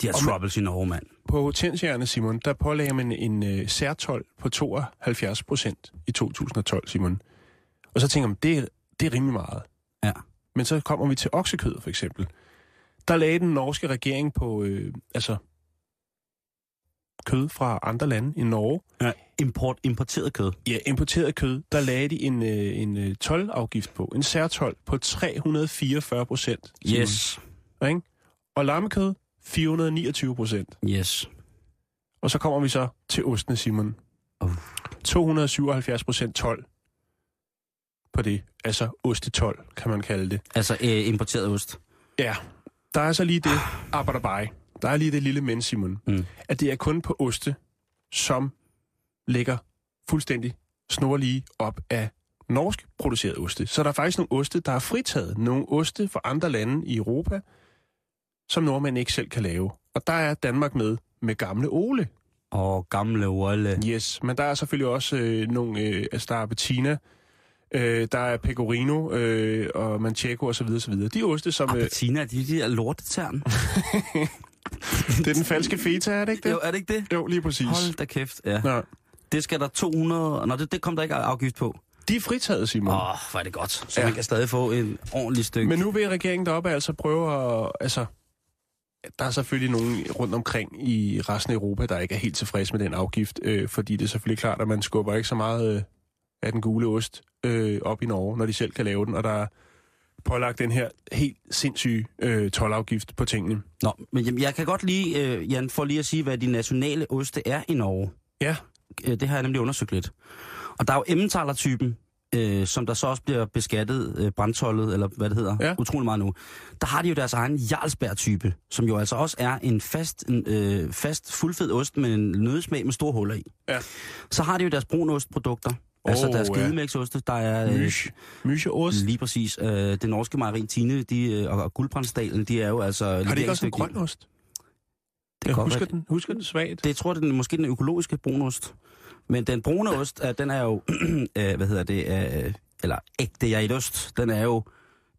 De har troubles i Norge, mand. på hortensiaerne, Simon, der pålagde man en øh, særtol på 72 procent i 2012, Simon. Og så tænker man, det er, det er rimelig meget. Ja. Men så kommer vi til oksekød, for eksempel. Der lagde den norske regering på, øh, altså, kød fra andre lande i Norge. Ja, import, importeret kød. Ja, importeret kød, der lagde de en, øh, en øh, tolvafgift på, en særtol på 344 procent. Yes. Ikke? Og lammekød, 429 procent. Yes. Og så kommer vi så til ostene, Simon. Uh. 277 procent 12 på det. Altså ostetol, kan man kalde det. Altså øh, importeret ost. Ja, der er så lige det, arbejderbej. Der er lige det lille men, Simon. Mm. At det er kun på oste, som ligger fuldstændig snorlige op af norsk produceret oste. Så der er faktisk nogle oste, der er fritaget. Nogle oste fra andre lande i Europa, som nordmænd ikke selv kan lave. Og der er Danmark med med gamle Ole. Og gamle Olle. Yes, men der er selvfølgelig også øh, nogle, øh, altså der er Bettina, øh, der er Pecorino øh, og Manchego osv. osv. De oste, som... Øh, Bettina, de, de der lortetern. *laughs* det er den falske feta, er det ikke det? jo, er det ikke det? Jo, lige præcis. Hold da kæft, ja. Nå. Det skal der 200... Nå, det, det kom der ikke afgift på. De er fritaget, Simon. Åh, oh, hvor er det godt. Så ja. man kan stadig få en ordentlig stykke. Men nu vil regeringen deroppe altså prøve at... Altså, der er selvfølgelig nogen rundt omkring i resten af Europa, der ikke er helt tilfredse med den afgift, øh, fordi det er selvfølgelig klart, at man skubber ikke så meget øh, af den gule ost øh, op i Norge, når de selv kan lave den, og der er pålagt den her helt sindssyge øh, tolvafgift på tingene. Nå, men jamen, jeg kan godt lige, øh, Jan, for lige at sige, hvad de nationale oste er i Norge. Ja, Øh, det har jeg nemlig undersøgt lidt. Og der er jo Emmentaler-typen, øh, som der så også bliver beskattet, øh, brandtollet, eller hvad det hedder, Ja. utrolig meget nu. Der har de jo deres egen Jarlsberg-type, som jo altså også er en fast, en, øh, fast fuldfed ost med en nødsmag med store huller i. Ja. Så har de jo deres brunostprodukter, oh, altså deres gedemælksoste, der er... øh, mysh. Mysjeost. Lige præcis. Øh, det norske mejeri Tine de, øh, og, og Guldbrandsdalen, de er jo altså... Har de ikke også en grøn ost? Det Jeg godt husker den, husker den svagt. Det jeg tror jeg, den måske den økologiske brunost. Men den brune ost, den er jo, *clears throat* øh, hvad hedder det, øh, eller ægte jaidost, den er jo,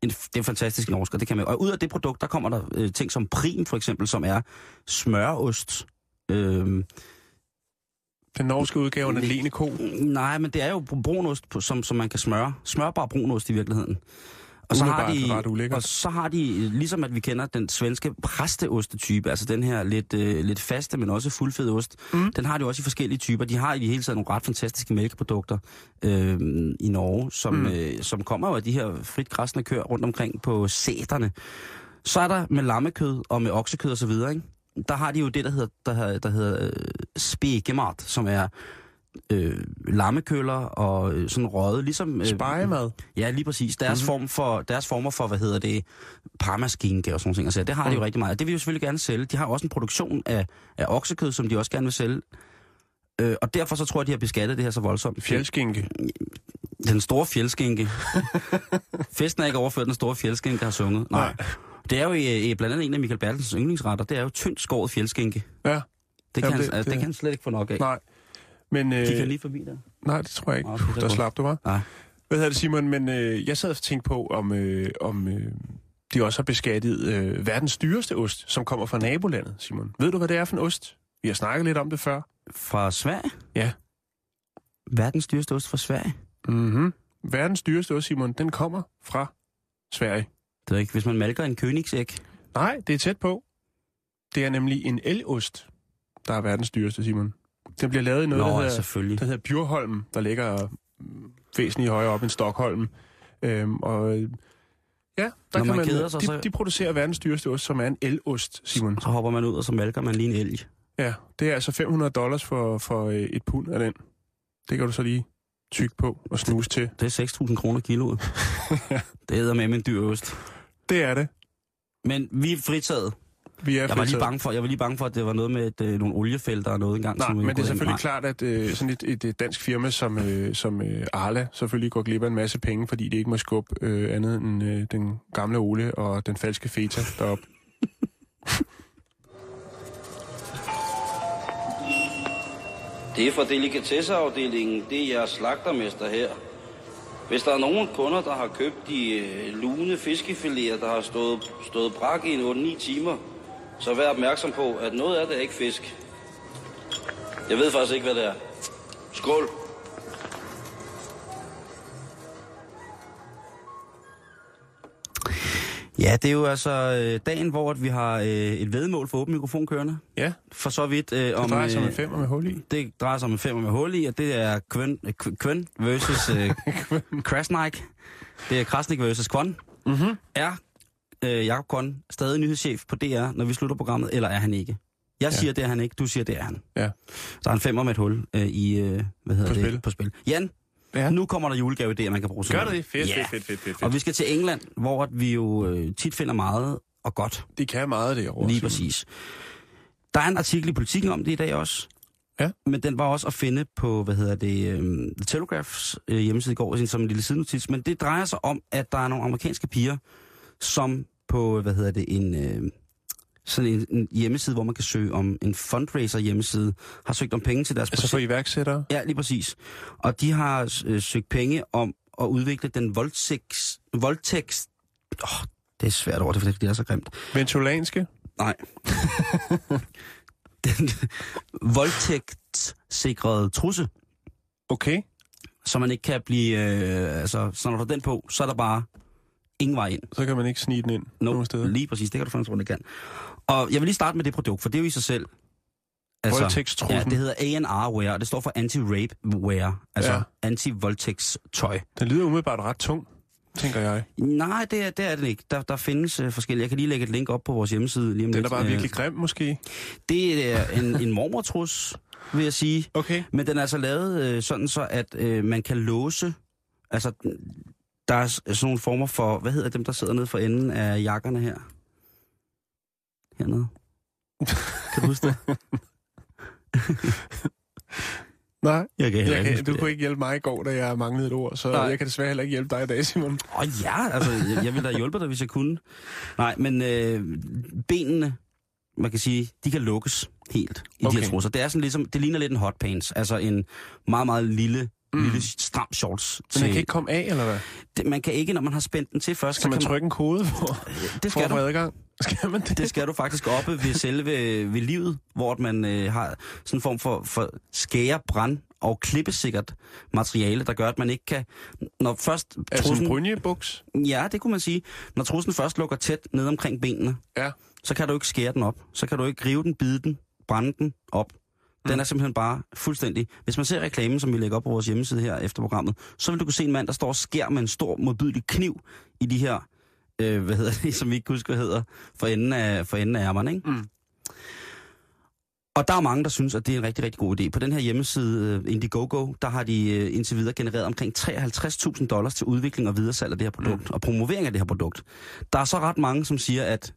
en, det er fantastisk norsk, og det kan man, og ud af det produkt, der kommer der øh, ting som prim, for eksempel, som er smørost. Øh, Den norske udgave af lene ko. nej, men det er jo brunost, som, som man kan smøre. Smørbar brunost i virkeligheden. Og så, har ret de, ulækkert. og så har de, ligesom at vi kender den svenske præsteostetype, altså den her lidt, øh, lidt faste, men også fuldfed ost, mm. den har de også i forskellige typer. De har i det hele taget nogle ret fantastiske mælkeprodukter øh, i Norge, som, mm. øh, som kommer jo af de her frit græsne køer rundt omkring på sæterne. Så er der med lammekød og med oksekød og så videre, ikke? Der har de jo det, der hedder, der, hedder- der hedder øh, spegemart, som er øh, lammekøller og øh, sådan røget, ligesom... Øh, Spegemad. Ja, lige præcis. Deres, mm-hmm. form for, deres former for, hvad hedder det, parmaskinke og sådan nogle ting. Altså, det har de jo rigtig meget. Det vil de jo selvfølgelig gerne sælge. De har også en produktion af, af oksekød, som de også gerne vil sælge. Øh, og derfor så tror jeg, de har beskattet det her så voldsomt. Fjeldskinke. Den store fjeldskinke. *laughs* Festen er ikke overført, den store fjeldskinke har sunget. Nej. Nej. Det er jo i, i blandt andet en af Michael Bertelsens yndlingsretter. Det er jo tyndt skåret fjeldskinke. Ja. Det kan, Jamen, han, det- det, det, det- kan han slet ikke få nok af. Nej. Men, øh, Kigger han lige forbi der? nej, det tror jeg ikke. Puh, er der slap du, var. Nej. Hvad hedder det, Simon? Men øh, jeg sad og tænkte på, om, øh, om øh, de også har beskattet øh, verdens dyreste ost, som kommer fra nabolandet, Simon. Ved du, hvad det er for en ost? Vi har snakket lidt om det før. Fra Sverige? Ja. Verdens dyreste ost fra Sverige? Mm-hmm. Verdens dyreste ost, Simon, den kommer fra Sverige. Det er ikke, hvis man malker en Königsæg. Nej, det er tæt på. Det er nemlig en elost, der er verdens dyreste, Simon. Den bliver lavet i noget, Nå, der, hedder, selvfølgelig. der hedder Bjurholm, der ligger mm, væsentligt højere op end Stockholm. Øhm, og øh, ja, der Når kan man man, keder sig, de, så- de producerer verdens dyreste ost, som er en elost, Simon. Så hopper man ud, og så malker man lige en elg. Ja, det er altså 500 dollars for, for øh, et pund af den. Det kan du så lige tykke på og snuse til. Det er 6.000 kroner kiloet. *laughs* det hedder med en dyr ost. Det er det. Men vi er fritaget. Vi er Jeg var, lige bange for, jeg var lige bange for, at det var noget med et, øh, nogle oliefelter og noget engang. Nej, som men det er selvfølgelig Nej. klart, at øh, sådan et, et, et dansk firma som, øh, som øh, Arla selvfølgelig går glip af en masse penge, fordi det ikke må skubbe øh, andet end øh, den gamle Ole og den falske feta derop. *laughs* Det er fra delikatesseafdelingen. Det er jeres slagtermester her. Hvis der er nogen kunder, der har købt de øh, lune fiskefiléer, der har stået, stået brak i en 8-9 timer, så vær opmærksom på, at noget af det er ikke fisk. Jeg ved faktisk ikke, hvad det er. Skål. Ja, det er jo altså øh, dagen, hvor at vi har øh, et vedmål for åben mikrofon kørende. Ja, For så vidt øh, det om... drejer sig om øh, en femmer med hul i. Det drejer sig om en femmer med hul i, og det er Kvøn, øh, Kv- Kvøn versus øh, *laughs* Krasnik. Det er Krasnik versus Kvon. Mm-hmm. Er øh, Jakob Kvon stadig nyhedschef på DR, når vi slutter programmet, eller er han ikke? Jeg Ja. siger, det er han ikke. Du siger, det er han. Ja. Så er han femmer med et hul øh, i, øh, hvad hedder På det? spil. På spil. Jan, Ja. nu kommer der julegave-idéer, man kan bruge. Gør det det? Fedt, Ja. fedt, fedt, fedt, fedt, Og vi skal til England, hvor vi jo øh, tit finder meget og godt. De kan meget derovre. Lige Simon. præcis. Der er en artikel i Politiken om det i dag også. Ja. Men den var også at finde på, hvad hedder det, um, The Telegraphs øh, hjemmeside i går, som en lille sidenotis. Men det drejer sig om, at der er nogle amerikanske piger, som på, hvad hedder det, en, øh, sådan en, en hjemmeside, hvor man kan søge om en fundraiser hjemmeside, har søgt om penge til deres Altså for projekt. iværksættere? Ja, lige præcis. Og de har øh, søgt penge om at udvikle den voldtægts... voldtægts... Åh, det er svært over det, fordi det er så grimt. Ventulanske? Nej. *laughs* den voldtægtssikrede trusse, Okay. så man ikke kan blive... Øh, altså, så når du den på, så er der bare ingen vej ind. Så kan man ikke snige den ind No, nogen steder. lige præcis, det kan du faktisk rundt, kan. Og jeg vil lige starte med det produkt, for det er jo i sig selv... Voldtægtstrussen. Ja, det hedder A&R Wear, og det står for Anti-Rape Wear, altså Ja. ja. anti-voldtægtstøj. Den lyder umiddelbart ret tung, tænker jeg. Nej, det er, det er den ikke. Der, der findes øh, forskellige. Jeg kan lige lægge et link op på vores hjemmeside lige om Den er lidt. bare Øh, virkelig grim, måske. Det er en, en mormortrus, vil jeg sige. Okay. Men den er altså lavet øh, sådan så, at øh, man kan låse... Altså, der er sådan nogle former for... Hvad hedder dem, der sidder nede for enden af jakkerne her? Hernede. *laughs* Kan du huske det? *laughs* Nej, Jeg kan jeg kan, du kunne ikke hjælpe mig i går, da jeg manglede et ord, så Nej. jeg kan desværre heller ikke hjælpe dig i dag, Simon. Åh oh, ja, altså, jeg, jeg ville da hjælpe dig, hvis jeg kunne. Nej, men øh, benene, man kan sige, de kan lukkes helt i okay. de her trusser. Det er sådan ligesom, det ligner lidt en hotpants, altså en meget, meget lille, mm. lille stram shorts. Men den kan ikke komme af, eller hvad? det, man kan ikke, når man har spændt den til først, Skal man kan trykke en kode for, det for skal at du. få adgang? *laughs* Skal man det? Det skal du faktisk oppe ved selve *laughs* ved livet, hvor man øh, har sådan en form for, for skære, brand og klippesikkert materiale, der gør, at man ikke kan... Når først Altså en trussen, brynjebuks? Ja, det kunne man sige. Når trussen først lukker tæt ned omkring benene, Ja. så kan du ikke skære den op. Så kan du ikke rive den, bide den, brænde den op. Den er simpelthen bare fuldstændig... Hvis man ser reklamen, som vi lægger op på vores hjemmeside her efter programmet, så vil du kunne se en mand, der står og skærer med en stor, modbydelig kniv i de her, øh, hvad hedder det, *laughs* som vi ikke kan huske, hvad hedder, for enden af, for enden af ærmerne, ikke? Mm. Og der er mange, der synes, at det er en rigtig, rigtig god idé. På den her hjemmeside, øh, Indiegogo, der har de øh, indtil videre genereret omkring 53.000 dollars til udvikling og videresalg af det her produkt, mm. og promovering af det her produkt. Der er så ret mange, som siger, at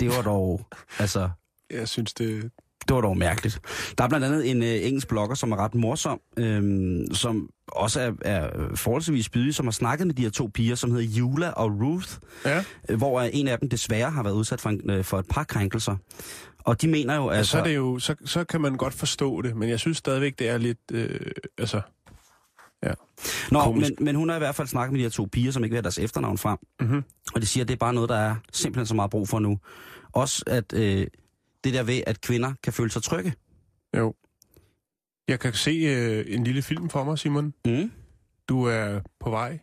det var dog, *laughs* altså, Jeg synes, det... det var dog mærkeligt. Der er blandt andet en øh, engelsk blogger, som er ret morsom, øhm, som også er, er forholdsvis spydig, som har snakket med de her to piger, som hedder Jula og Ruth, Ja, øh, hvor en af dem desværre har været udsat for, en, øh, for et par krænkelser. Og de mener jo, altså, altså... så, er det jo, så, så kan man godt forstå det, men jeg synes stadigvæk, det er lidt... Øh, altså, Nå, komisk. men, men hun har i hvert fald snakket med de her to piger, som ikke vil have deres efternavn frem. Mhm. Og de siger, at det er bare noget, der er simpelthen så meget brug for nu. Også at øh, det der ved, at kvinder kan føle sig trygge. jo. Jeg kan se øh, en lille film for mig, Simon. Mm. Du er på vej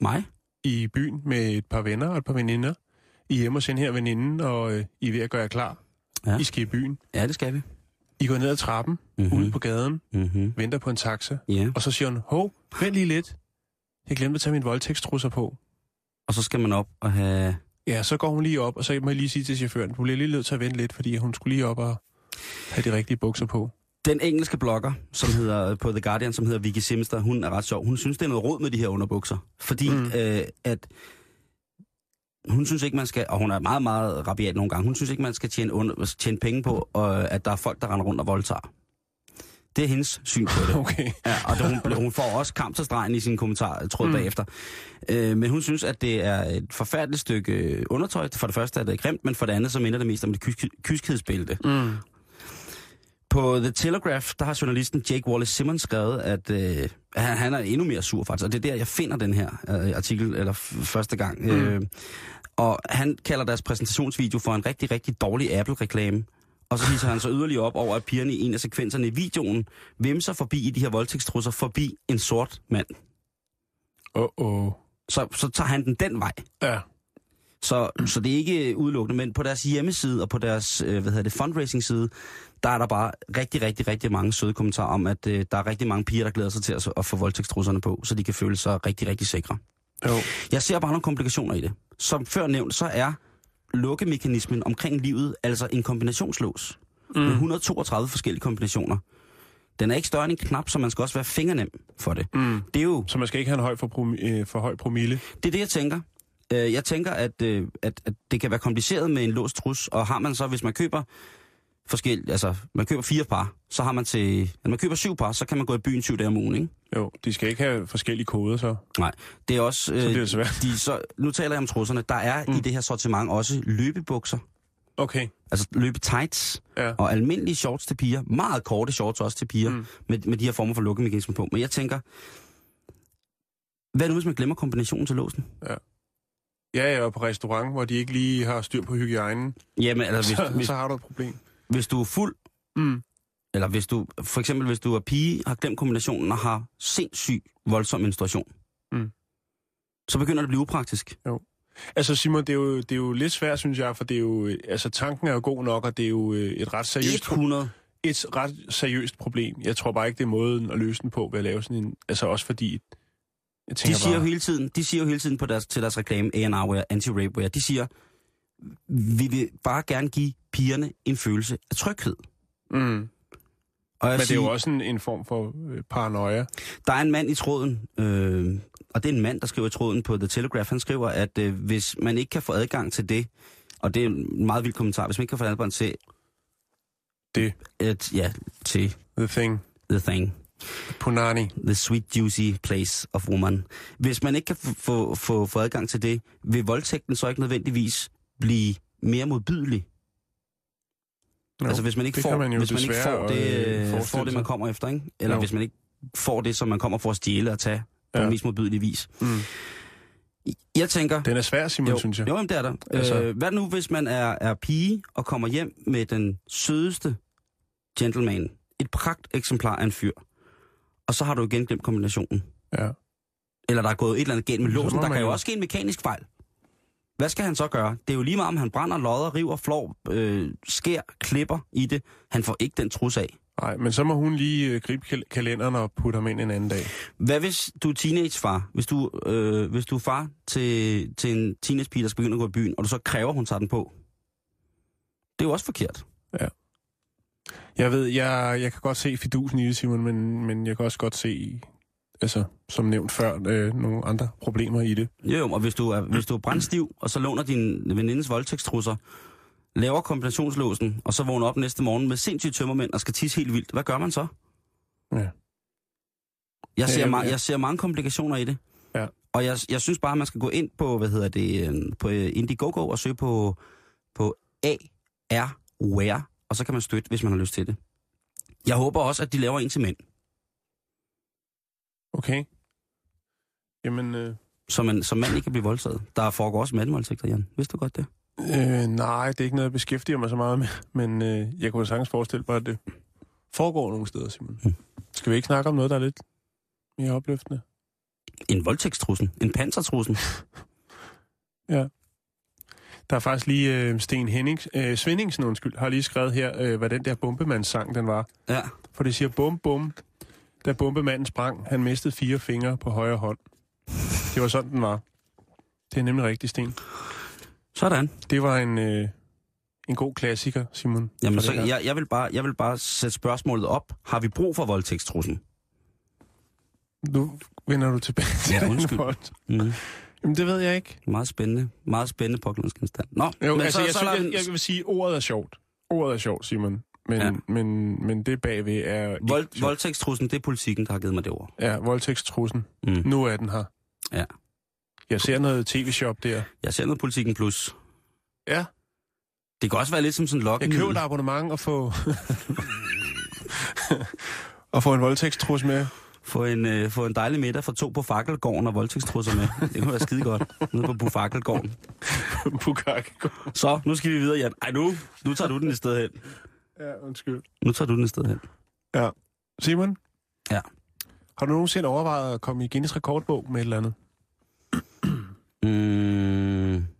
Mig? i byen med et par venner og et par veninder. I er hjemme den her veninde, og øh, I er ved at gøre jer klar. Ja. I skal i byen. Ja, det skal vi. I går ned ad trappen, Mm-hmm. ude på gaden, Mm-hmm. venter på en taxa, Ja. og så siger hun, hov, vent lige lidt. Jeg glemte at tage min voldtægtstrusser på. Og så skal man op og have... Ja, så går hun lige op, og så må jeg lige sige til chaufføren, hun bliver lige nødt til at vente lidt, fordi hun skulle lige op og have de rigtige bukser på. Den engelske blogger, som hedder på The Guardian, som hedder Vicky Simster, hun er ret sjov. Hun synes, det er noget råd med de her underbukser. Fordi mm. Øh, at hun synes ikke, man skal, og hun er meget, meget rabiat nogle gange, hun synes ikke, man skal tjene, under, tjene penge på, og, at der er folk, der render rundt og voldtager. Det er hendes syn på det. *laughs* Okay. Ja, og det, hun, hun får også kamp til stregen i sine kommentarer, tror jeg, Mm. bagefter. Øh, men hun synes, at det er et forfærdeligt stykke øh, undertøj. For det første er det grimt, men for det andet så minder det mest om et kysk- kyskhedsbælte. Mm. På The Telegraph, der har journalisten Jake Wallace Simmons skrevet, at øh, han, han er endnu mere sur faktisk. Og det er der, jeg finder den her øh, artikel, eller første gang. Mm. Øh, og han kalder deres præsentationsvideo for en rigtig, rigtig dårlig Apple-reklame. Og så hisser han så yderligere op over, at pigerne i en af sekvenserne i videoen vimser forbi i de her voldtægtstrusser forbi en sort mand. Åh, oh, oh. Så, så tager han den den vej. Ja. Så, så det er ikke udelukkende, men på deres hjemmeside og på deres øh, hvad hedder det, fundraising-side, der er der bare rigtig, rigtig, rigtig mange søde kommentarer om, at øh, der er rigtig mange piger, der glæder sig til at, at få voldtægtstrusserne på, så de kan føle sig rigtig, rigtig sikre. Jo. Jeg ser bare nogle komplikationer i det. Som før nævnt, så er lukkemekanismen omkring livet altså en kombinationslås. Mm. Med 132 forskellige kombinationer. Den er ikke større end en knap, så man skal også være fingernem for det. Mm. Det er jo Så man skal ikke have en høj for, prom- øh, for høj promille. det, er det jeg tænker. Øh, Jeg tænker, at, øh, at, at det kan være kompliceret med en låst trus, og har man så, hvis man køber forskel, altså man køber fire par, så har man til, når man køber syv par, så kan man gå i byen syv dage om ugen, ikke? Jo, de skal ikke have forskellige koder, så. Nej, det er også... øh, Så bliver det svært. De, så, nu taler jeg om trusserne. Der er mm. i det her sortiment også løbebukser, Okay, altså løbetights, ja. og almindelige shorts til piger. Meget korte shorts også til piger, mm. med, med de her former for lukkemekanismer på. Men jeg tænker, hvad nu hvis man glemmer kombinationen til låsen? Ja, ja, og på restaurant, hvor de ikke lige har styr på hygiejnen, Jamen, altså, så, hvis, hvis, så har du et problem. Hvis du er fuld, Mm. eller hvis du, for eksempel hvis du er pige, har glemt kombinationen og har sindssyg voldsom menstruation, Mm. så begynder det at blive upraktisk. Altså Simon, det er, jo, det er jo lidt svært, synes jeg, for det er jo, altså tanken er jo god nok, og det er jo øh, et ret seriøst, pro- 100. et ret seriøst problem. Jeg tror bare ikke, det er måden at løse den på ved at lave sådan en, altså også fordi, jeg De tænker siger, jo bare, hele tiden, de siger jo hele tiden på deres, til deres reklame, A&R-wear, anti-rape-wear, de siger, vi vil bare gerne give pigerne en følelse af tryghed. mm, Og men det er jo også en, en form for øh, paranoia. Der er en mand i tråden, øh, og det er en mand, der skriver i tråden på The Telegraph. Han skriver, at øh, hvis man ikke kan få adgang til det, og det er en meget vild kommentar, hvis man ikke kan få adgang til, Det, et, ja, til the thing, the thing, punani. the sweet juicy place of woman. Hvis man ikke kan få, få, få, få adgang til det, vil voldtægten så ikke nødvendigvis blive mere modbydelig? No, altså hvis man ikke det får, man jo hvis man ikke får det, øh, øh, får det, man kommer efter, ikke? Eller Jo. hvis man ikke får det, som man kommer for at stjæle og tage på Ja. den mest modbydelige vis. Mm. Jeg tænker... Den er svær, Simon, jo, synes jeg. Jo, jamen, det er der. Altså-. Øh, hvad nu, hvis man er, er pige og kommer hjem med den sødeste gentleman? Et pragt eksemplar af en fyr. Og så har du igen glemt kombinationen. Ja. Eller der er gået et eller andet galt med låsen. Der kan jo jo- også ske en mekanisk fejl. Hvad skal han så gøre? Det er jo lige meget, om han brænder, lodder, river, flår, øh, skær, klipper i det. Han får ikke den trus af. Nej, men så må hun lige øh, gribe kal- kalenderen og putte ham ind en anden dag. Hvad hvis du er teenagefar? Hvis du, øh, hvis du er far til, til en teenagepige, der skal begynde at gå i byen, og du så kræver, hun tager den på. Det er jo også forkert. Jeg ved, jeg, jeg kan godt se fidusen i det, Simon, men, men jeg kan også godt se, altså, som nævnt før, øh, nogle andre problemer i det. Jo, og hvis du er, hvis du er brændstiv, og så låner din venindes voldtægtstrusser, laver kombinationslåsen, og så vågner op næste morgen med sindssygt tømmermænd og skal tisse helt vildt, hvad gør man så? Ja. Jeg ser, Ja, ma- jeg ser mange komplikationer i det. Ja. Og jeg, jeg synes bare, at man skal gå ind på, hvad hedder det, øh, på øh, Indiegogo og søge på, på AR-Wear, og så kan man støtte, hvis man har lyst til det. Jeg håber også, at de laver en til mænd, Okay. Jamen, øh, så man som mand ikke kan blive voldtaget. Der foregår også mandvoldtægter, Jan. Vidste du godt det? øh, nej, det er ikke noget, jeg beskæftiger mig så meget med, *laughs* men øh, jeg kunne sagtens forestille mig, at det foregår nogle steder, Simon. Mm. Skal vi ikke snakke om noget, der er lidt mere opløftende? En voldtægtstrussen. En pansertrussen. *laughs* Der er faktisk lige øh, Sten Hennings, øh, Svendingsen, undskyld, har lige skrevet her, øh, hvad den der bombemandssang den var. Ja. For det siger bum bum, da bombemanden sprang, han mistede fire fingre på højre hånd. Det var sådan, den var. Det er nemlig rigtigt, Sten. Sådan. Det var en, øh, en god klassiker, Simon. Jamen, så, jeg, jeg, vil bare, jeg vil bare sætte spørgsmålet op. Har vi brug for voldtægtstrussen? Nu vender du tilbage til Ja, undskyld. Mm. Jamen, det ved jeg ikke. Meget spændende. Meget spændende påklædningsgenstand. Nå, Jo, men altså, så, jeg, så, synes, jeg, den- jeg vil sige, ordet er sjovt. Ordet er sjovt, Simon. Men, Ja. men, men det bagved er... ikke Vold, voldtægtstrussen, det er politikken, der har givet mig det ord. Ja, voldtægtstrussen. Mm. Nu er den her. Ja. Jeg ser noget tv-shop der. Jeg ser noget politikken plus. Ja. Det kan også være lidt som sådan en Jeg lokkemiddel. køber et abonnement og få... *laughs* og få en voldtægtstrus med. Få en, øh, få en dejlig middag for to på Fakkelgården og voldtægtstrusser med. Det kunne være skide godt. Nede på Bufakkelgården. *laughs* Bukake. Så, nu skal vi videre, Jan. Ej, nu, nu tager du den et sted hen. Ja, undskyld. Nu tager du den et sted hen. Ja. Simon? Ja. Har du nogensinde overvejet at komme i Guinness rekordbog med et eller andet? Mm, *clears throat*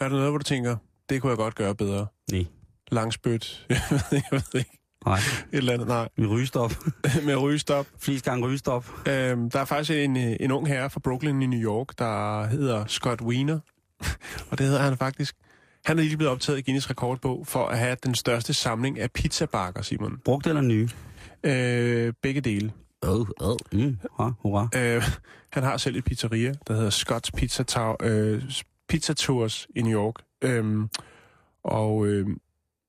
Er der noget, hvor du tænker, det kunne jeg godt gøre bedre? Nej. Langspyt. *laughs* jeg ved jeg ved ikke. Nej. Et eller andet, nej. Med rygestop. *laughs* Med rygestop. Flest gange rygestop. Øhm, der er faktisk en, øh, en ung herre fra Brooklyn i New York, der hedder Scott Wiener. *laughs* og det hedder han faktisk. Han er lige blevet optaget i Guinness rekordbog for at have den største samling af pizzabakker, Simon. Brugt eller nye? Øh, begge dele. Åh, oh, oh, mm, hurra, hurra. Øh, han har selv et pizzeria, der hedder Scott's Pizza, Tower, øh, Pizza Tours i New York. Øhm, og øh,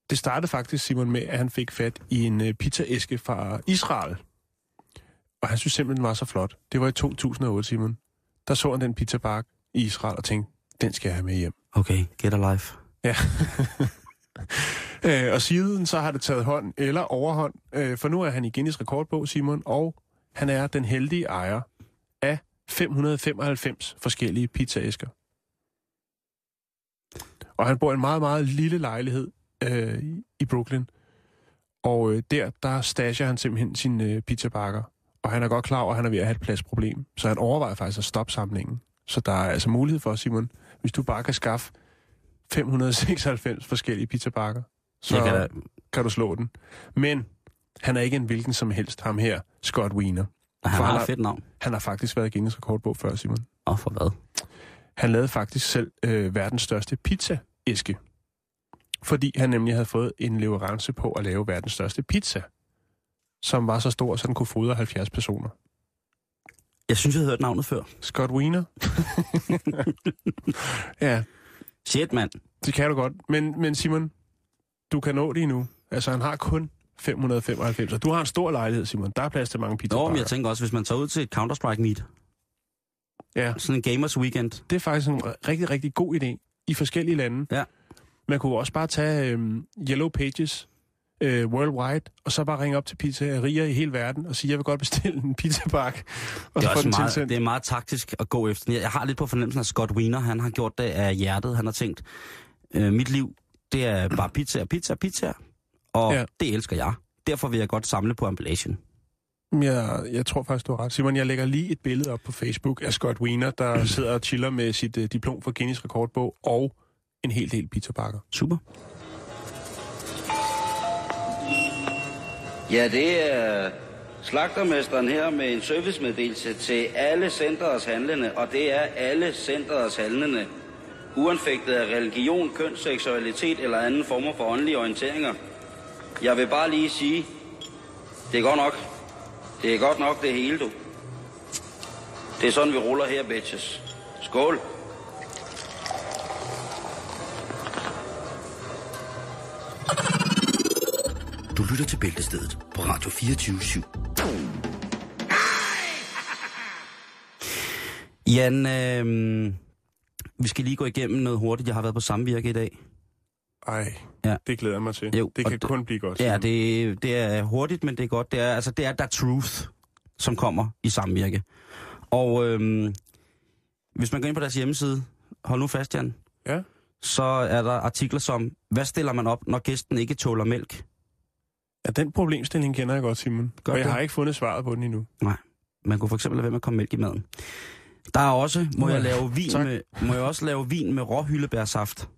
det startede faktisk, Simon, med, at han fik fat i en øh, pizzaæske fra Israel. Og han synes simpelthen, den var så flot. Det var i 2008, Simon. Der så han den pizzabakke i Israel og tænkte, den skal jeg have med hjem. Okay, get alive. Ja. *laughs* øh, og siden så har det taget hånd eller overhånd, øh, for nu er han i Guinness rekordbog, Simon, og han er den heldige ejer af 595 forskellige pizzaæsker. Og han bor i en meget, meget lille lejlighed øh, i- Brooklyn. Og øh, der, der stasher han simpelthen sine øh, pizzabakker. Og han er godt klar over, at han er ved at have et pladsproblem. Så han overvejer faktisk at stoppe samlingen. Så der er altså mulighed for, Simon, hvis du bare kan skaffe 596 forskellige pizzabakker, så Jeg kan, da, kan du slå den. Men han er ikke en hvilken som helst, ham her, Scott Wiener. han for har han et fedt navn. Han har faktisk været Guinness rekordbog før, Simon. Og for hvad? Han lavede faktisk selv øh, verdens største pizzaæske. Fordi han nemlig havde fået en leverance på at lave verdens største pizza. Som var så stor, så den kunne fodre 70 personer. Jeg synes, jeg har hørt navnet før. Scott Wiener. *laughs* ja, Shit, mand. det kan du godt. Men, men Simon, du kan nå det endnu. Altså, han har kun 595, og du har en stor lejlighed, Simon. Der er plads til mange Nå, pizzabakker. men jeg tænker også, hvis man tager ud til et Counter-Strike meet, Ja, sådan en gamers weekend, det er faktisk en rigtig, rigtig god idé i forskellige lande. Ja. Man kunne også bare tage øhm, Yellow Pages øh, worldwide, og så bare ringe op til pizzerier i hele verden og sige, jeg vil godt bestille en pizzabakke, og det er, også den meget, tilsendt. det er meget taktisk at gå efter. Jeg har lidt på fornemmelsen, at Scott Wiener, han har gjort det af hjertet. Han har tænkt, øh, mit liv, det er bare pizza, pizza, pizza. Og ja. det elsker jeg. Derfor vil jeg godt samle på emballagen. Jeg, jeg tror faktisk, du har ret. Simon, jeg lægger lige et billede op på Facebook af Scott Wiener, der sidder og chiller med sit øh, diplom for Guinness rekordbog og en hel del pizzabakker. Super. Ja, det er øh, slagtermesteren her med en servicemeddelelse til alle centerets handlende, og det er alle centerets handlende. Uanfægtet af religion, køn, seksualitet eller anden former for åndelige orienteringer. Jeg vil bare lige sige, det er godt nok. Det er godt nok det hele, du. Det er sådan, vi ruller her, bitches. Skål. Lytter til Bæltestedet på Radio 24 /7. Jan, øh, vi skal lige gå igennem noget hurtigt. Jeg har været på samvirke i dag. Ej, Ja. det glæder jeg mig til. Jo, det kan det- kun blive godt. Ja, det, det er hurtigt, men det er godt. Det er, altså, det er der truth, som kommer i samvirke. Og øhm, hvis man går ind på deres hjemmeside, hold nu fast, Jan, Ja. så er der artikler som, hvad stiller man op, når gæsten ikke tåler mælk? Ja, den problemstilling kender jeg godt, Simon. Gør og jeg du? har ikke fundet svaret på den endnu. Man kunne for eksempel lade være med at komme mælk i maden. Der er også, må jeg lave vin tak. med, må jeg også lave vin med rå hyldebærsaft?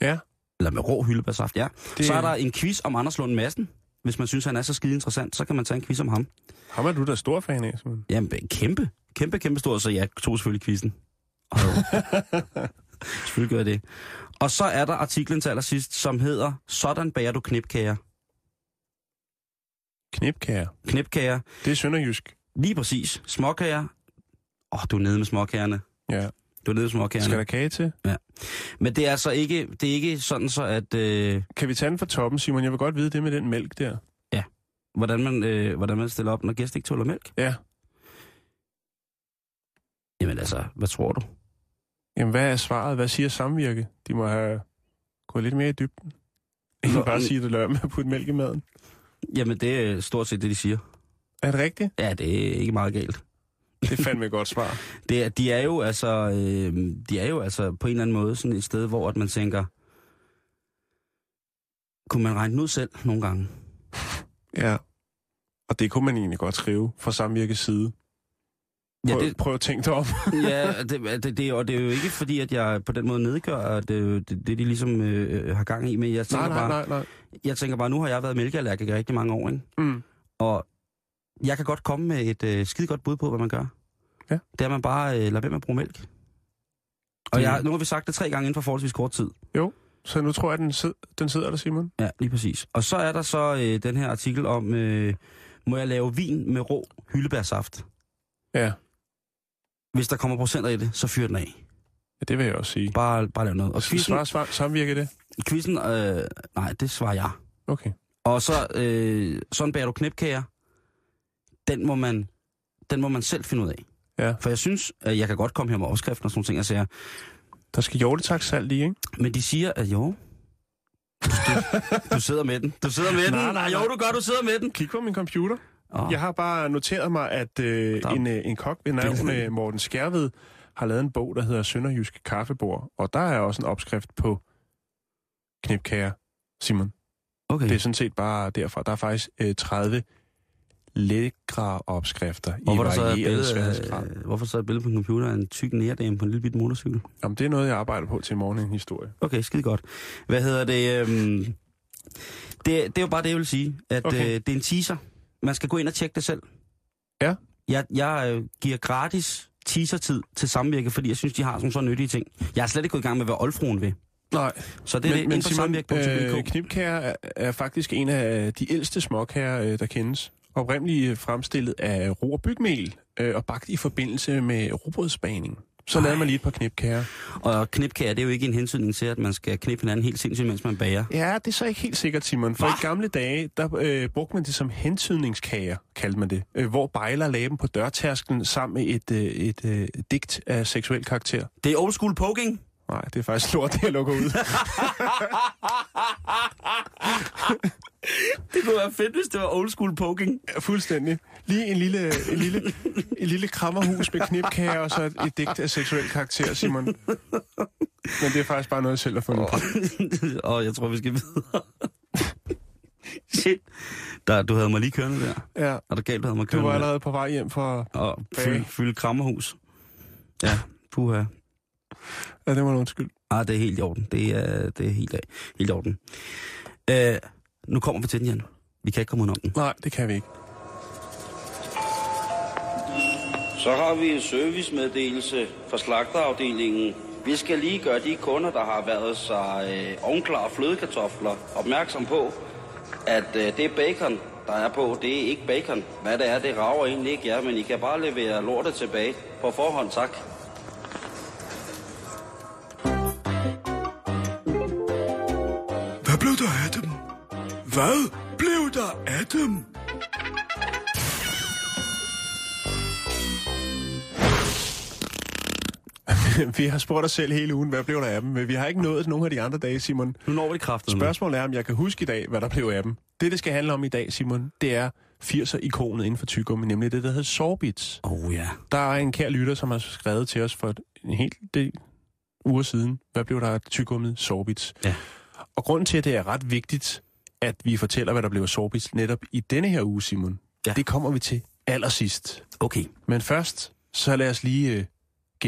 Ja. Eller med rå hyldebærsaft, ja. Det, Så er der en quiz om Anders Lund Madsen. Hvis man synes, han er så skide interessant, så kan man tage en quiz om ham. Ham er du da stor fan af, Simon. Jamen, kæmpe, kæmpe, kæmpe stor, så jeg tog selvfølgelig quizzen. *laughs* Selvfølgelig gør jeg det. Og så er der artiklen til allersidst, som hedder, Sådan bager du knipkager. Knipkager. Knipkager, Det er sønderjysk. lige præcis. Småkager. Åh, oh, du er nede med småkagerne. Ja. Du er nede med småkagerne. Skal der kage til? Men det er altså ikke, det er ikke sådan så, at... Øh, Kan vi tage den fra toppen, Simon? Jeg vil godt vide det med den mælk der. hvordan, man, øh, hvordan man stiller op, når gæst ikke tåler mælk. Ja. Jamen altså, hvad tror du? Jamen, hvad er svaret? Hvad siger samvirke? De må have gået lidt mere i dybden. Ikke bare sige, at det løber med at putte mælk i maden. Jamen, det er stort set det, de siger. Er det rigtigt? Ja, det er ikke meget galt. Det er fandme et godt svar. *laughs* Det er, de er jo altså, øh, de er jo altså på en eller anden måde sådan et sted, hvor at man tænker, kunne man regne ud selv nogle gange? Ja. Og det kunne man egentlig godt skrive fra samvirkes side. Prøv, Ja, det- prøv at tænke dig om. *laughs* ja, det, det, det, og det er jo ikke fordi, at jeg på den måde nedgør at det, det, det de ligesom øh, har gang i, men jeg tænker, nej, nej, bare, nej, nej. jeg tænker bare, nu har jeg været mælkeallergiker i rigtig mange år, ikke? Mm. Og jeg kan godt komme med et øh, skide godt bud på, hvad man gør. Ja. Det er, at man bare øh, lader være med at bruge mælk. Og jeg, nu har vi sagt det tre gange inden for forholdsvis kort tid. Så nu tror jeg, den, sid, den sidder der, Simon. Ja, lige præcis. Og så er der så øh, den her artikel om, øh, må jeg lave vin med rå hyldebærsaft? Ja, Hvis der kommer procenter i det, så fyr den af. ja det vil jeg også sige. Bare, bare lav noget. Og quizzen, Svar, svar, samvirker det? quizzen øh, nej, det svarer jeg. Okay. Og så, øh, sådan bærer du knæpkager. Den må man, den må man selv finde ud af. Ja. For jeg synes, at jeg kan godt komme her med overskriften og sådan ting, jeg siger. Der skal hjortetaksalt i, ikke? Men de siger, at jo, du, du sidder med den. Du sidder med *laughs* den. Nej, nej, Jo, nej. du gør, du sidder med den. Kig på min computer. Oh. Jeg har bare noteret mig, at øh, Der- en, øh, en kok ved navn øh, Morten Skærved har lavet en bog, der hedder Sønderjyske Kaffebord. Og der er også en opskrift på knipkager, Simon. Okay. Det er sådan set bare derfra. Der er faktisk øh, 30 lækre opskrifter i Hvorfor et varieret sværhedsgrad. af, hvorfor så er et billede på en computer en tyk nærdame på en lille bitte motorcykel? Jamen, det er noget, jeg arbejder på til morgen en historie. Okay, skide godt. Hvad hedder det? Øhm, det, det er jo bare det, jeg vil sige. At Okay. øh, det er en teaser. Man skal gå ind og tjekke det selv. Ja. Jeg, jeg øh, giver gratis teaser-tid til samvirke, fordi jeg synes, de har sådan så nyttige ting. Jeg er slet ikke gået i gang med, hvad oldfruen vil. Nej, Så det er det, men, men ind på Simon, øh, knipkager er, er faktisk en af de ældste småkager, øh, der kendes. Oprindeligt øh, fremstillet af og bygmel øh, og bagt i forbindelse med robrødsbagning. Så lavede man lige et par knipkager. Og knipkager, det er jo ikke en hensynning til, at man skal knippe hinanden helt sindssygt, mens man bager. Ja, det er så ikke helt sikkert, Simon. For i gamle dage, der øh, brugte man det som hentydningskager, kaldte man det. Øh, hvor bejler lagde dem på dørtærsklen sammen med et, øh, et øh, digt af seksuel karakter. Det er old school poking. Nej, det er faktisk lort, det jeg lukker ud. *laughs* Det kunne være fedt, hvis det var old school poking. Ja, fuldstændig. Lige en lille, en lille, en lille krammerhus med knipkager og så et, et digt af seksuel karakter, Simon. Men det er faktisk bare noget, jeg selv har fundet på. og *laughs* jeg tror, vi skal videre. *laughs* Shit. Der, du havde mig lige kørende der. Ja, Er det galt, du havde mig du kørende var der? allerede på vej hjem for... Og fylde, fylde krammerhus. Ja, puha. Ja, det var en undskyld. Ah, det er helt i orden. Det er, det er helt, helt i orden. Øh, nu kommer vi til den, Jan. Vi kan ikke komme udenom den. Nej, det kan vi ikke. Så har vi en servicemeddelelse fra slagterafdelingen. Vi skal lige gøre de kunder, der har været sig øh, ovenklare flødekartofler, opmærksom på, at øh, det bacon, der er på, det er ikke bacon. Hvad det er, det rager egentlig ikke jer, men I kan bare levere lortet tilbage. På forhånd, tak. Hvad blev der af dem? Hvad blev der af dem? *laughs* vi har spurgt os selv hele ugen, hvad blev der af dem? Men vi har ikke nået nogle af de andre dage, Simon. Nu når vi det kraftet. Spørgsmålet er, om jeg kan huske i dag, hvad der blev af dem. Det, det skal handle om i dag, Simon, det er 80'er-ikonet inden for tyggegummi, nemlig det, der hedder Sorbits. Oh, ja. Der er en kær lytter, som har skrevet til os for en helt del uger siden. Hvad blev der af tyggegummiet Sorbits? Ja. Og grunden til, at det er ret vigtigt, at vi fortæller, hvad der blev af Sorbits netop i denne her uge, Simon, Ja. det kommer vi til allersidst. Okay. Men først, så lad os lige øh,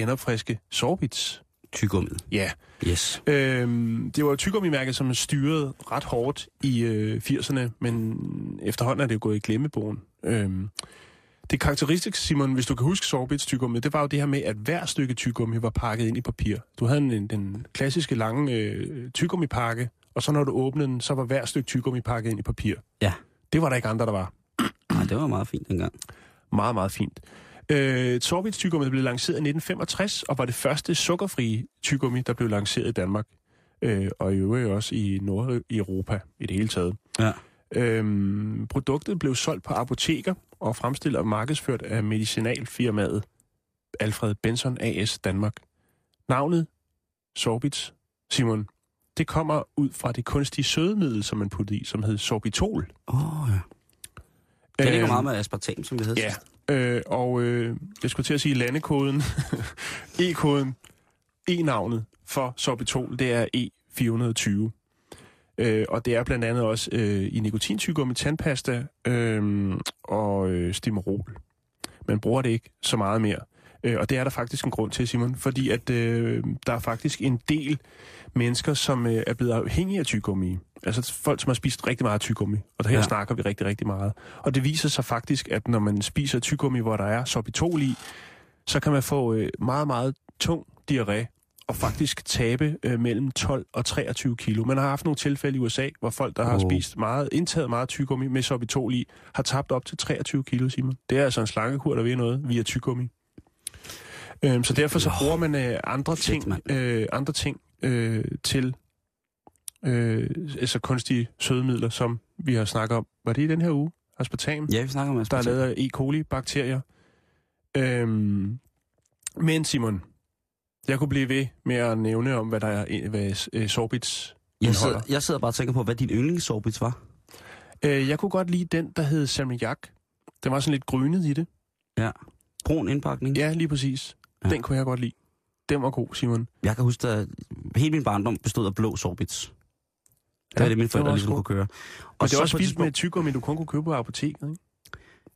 genopfriske Sorbits. Tygummet. Ja, Yes. Øhm, det var jo tyggummimærket, som styrede ret hårdt i øh, 80'erne, men efterhånden er det jo gået i glemmebogen. Øhm, det karakteristiske, Simon, hvis du kan huske Sorbits tyggegummi, det var jo det her med, at hver stykke tyggegummi var pakket ind i papir. Du havde en, den klassiske lange øh, tyggegummipakke, og så når du åbnede den, så var hver stykke tyggegummi pakket ind i papir. Ja. Det var der ikke andre, der var. Nej, det var meget fint dengang. Meget, meget fint. Øh, Sorbits tyggegummi blev lanceret i 1965, og var det første sukkerfrie tyggegummi, der blev lanceret i Danmark. Øh, og i øvrigt også i Nordeuropa i det hele taget. Ja. Øhm, produktet blev solgt på apoteker og fremstillet og markedsført af medicinalfirmaet Alfred Benson AS Danmark. Navnet Sorbits, Simon, det kommer ud fra det kunstige sødemiddel, som man puttede i, som hed sorbitol. Åh oh, ja. Det ligger Øhm, meget med aspartam, som det hedder Ja øh, og øh, jeg skulle til at sige landekoden, *laughs* e-koden, e-navnet for sorbitol, det er E420. Øh, og det er blandt andet også øh, i nikotintyggegummi, tandpasta øh, og øh, stimerol. Man bruger det ikke så meget mere. Øh, og det er der faktisk en grund til, Simon, fordi at øh, der er faktisk en del mennesker, som øh, er blevet afhængige af tyggegummi. Altså folk, som har spist rigtig meget tyggegummi. Og der her Ja. snakker vi rigtig, rigtig meget. Og det viser sig faktisk, at når man spiser tyggegummi, hvor der er sorbitol i, så kan man få øh, meget, meget tung diarré og faktisk tabe øh, mellem 12 og 23 kilo. Man har haft nogle tilfælde i USA, hvor folk, der har spist meget, indtaget meget tyggegummi med sorbitol i, har tabt op til 23 kilo, Simon. Det er altså en slangekur, der ved noget via tyggegummi. Øhm, så derfor så bruger man øh, andre ting, øh, andre ting øh, til øh, altså kunstige sødemidler, som vi har snakket om. Var det i den her uge? Aspartam? Ja, vi snakker om der er aspartam. lavet af E. coli-bakterier. Øhm, men Simon, jeg kunne blive ved med at nævne om, hvad der er, hvad øh, sorbits Jeg sidder, jeg sidder bare og tænker på, hvad din yndlingssorbits var. Øh, jeg kunne godt lide den, der hed salmiak. Den var sådan lidt grynet i det. Brun indpakning. Ja, lige præcis. Ja. Den kunne jeg godt lide. Den var god, Simon. Jeg kan huske, at hele min barndom bestod af blå sorbits. Det Ja, var det, mine den var forældre ligesom god. kunne køre. Og det er så også spist med tyggegummi, du kun kunne købe på apoteket, ikke?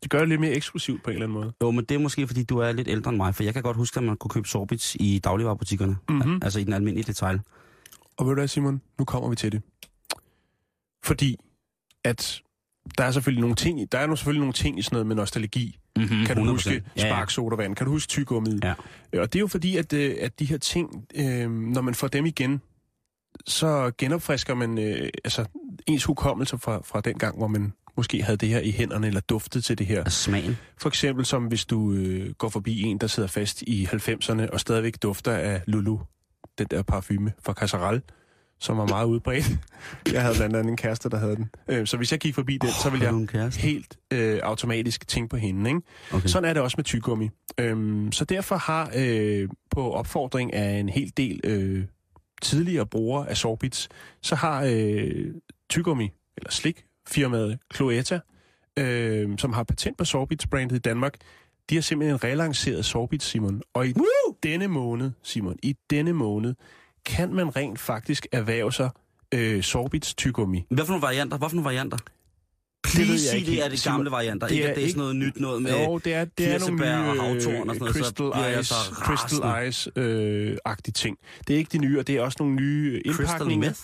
Det gør det lidt mere eksklusivt på en eller anden måde. Jo, men det er måske, fordi du er lidt ældre end mig, for jeg kan godt huske, at man kunne købe sorbits i dagligvarerbutikkerne. Mhm. Altså i den almindelige detail. Og ved du hvad, Simon? Nu kommer vi til det. Fordi at der er selvfølgelig nogle ting, der er nu selvfølgelig nogle ting i sådan noget med nostalgi. Mm-hmm. Kan du huske spark sodavand? Kan du huske tyggegummiet? Ja. Øh, Og det er jo fordi, at, øh, at de her ting, øh, når man får dem igen, så genopfrisker man øh, altså, ens hukommelse fra, fra den gang, hvor man måske havde det her i hænderne, eller duftede til det her. Altså smagen. For eksempel som hvis du øh, går forbi en, der sidder fast i 90'erne, og stadigvæk dufter af Lulu, den der parfume fra Casserelle, som var meget udbredt. *laughs* Jeg havde blandt andet en kæreste, der havde den. Øh, så hvis jeg gik forbi den, så ville jeg helt øh, automatisk tænke på hende. Ikke? Okay. Sådan er det også med tyggegummi. Øhm, så derfor har øh, på opfordring af en hel del øh, tidligere brugere af Sorbits, så har øh, tyggegummi, eller slik, firmaet Cloetta, øh, som har patent på Sorbits-brandet i Danmark, de har simpelthen relanceret Sorbits, Simon. Og i Woo! denne måned, Simon, i denne måned, kan man rent faktisk erhverve sig øh, Sorbits tyggegummi. Hvad for nogle varianter? Hvad for nogle varianter? Det Please jeg sig, ikke det er de gamle varianter. det ikke, er at det er sådan noget nyt noget med... Jo, det er, det er nogle kirsebær og nye havtorn og sådan noget, så Crystal Ice, så Crystal Ice-agtige ting. Det er ikke de nye, og det er også nogle nye Crystal indpakninger. meth?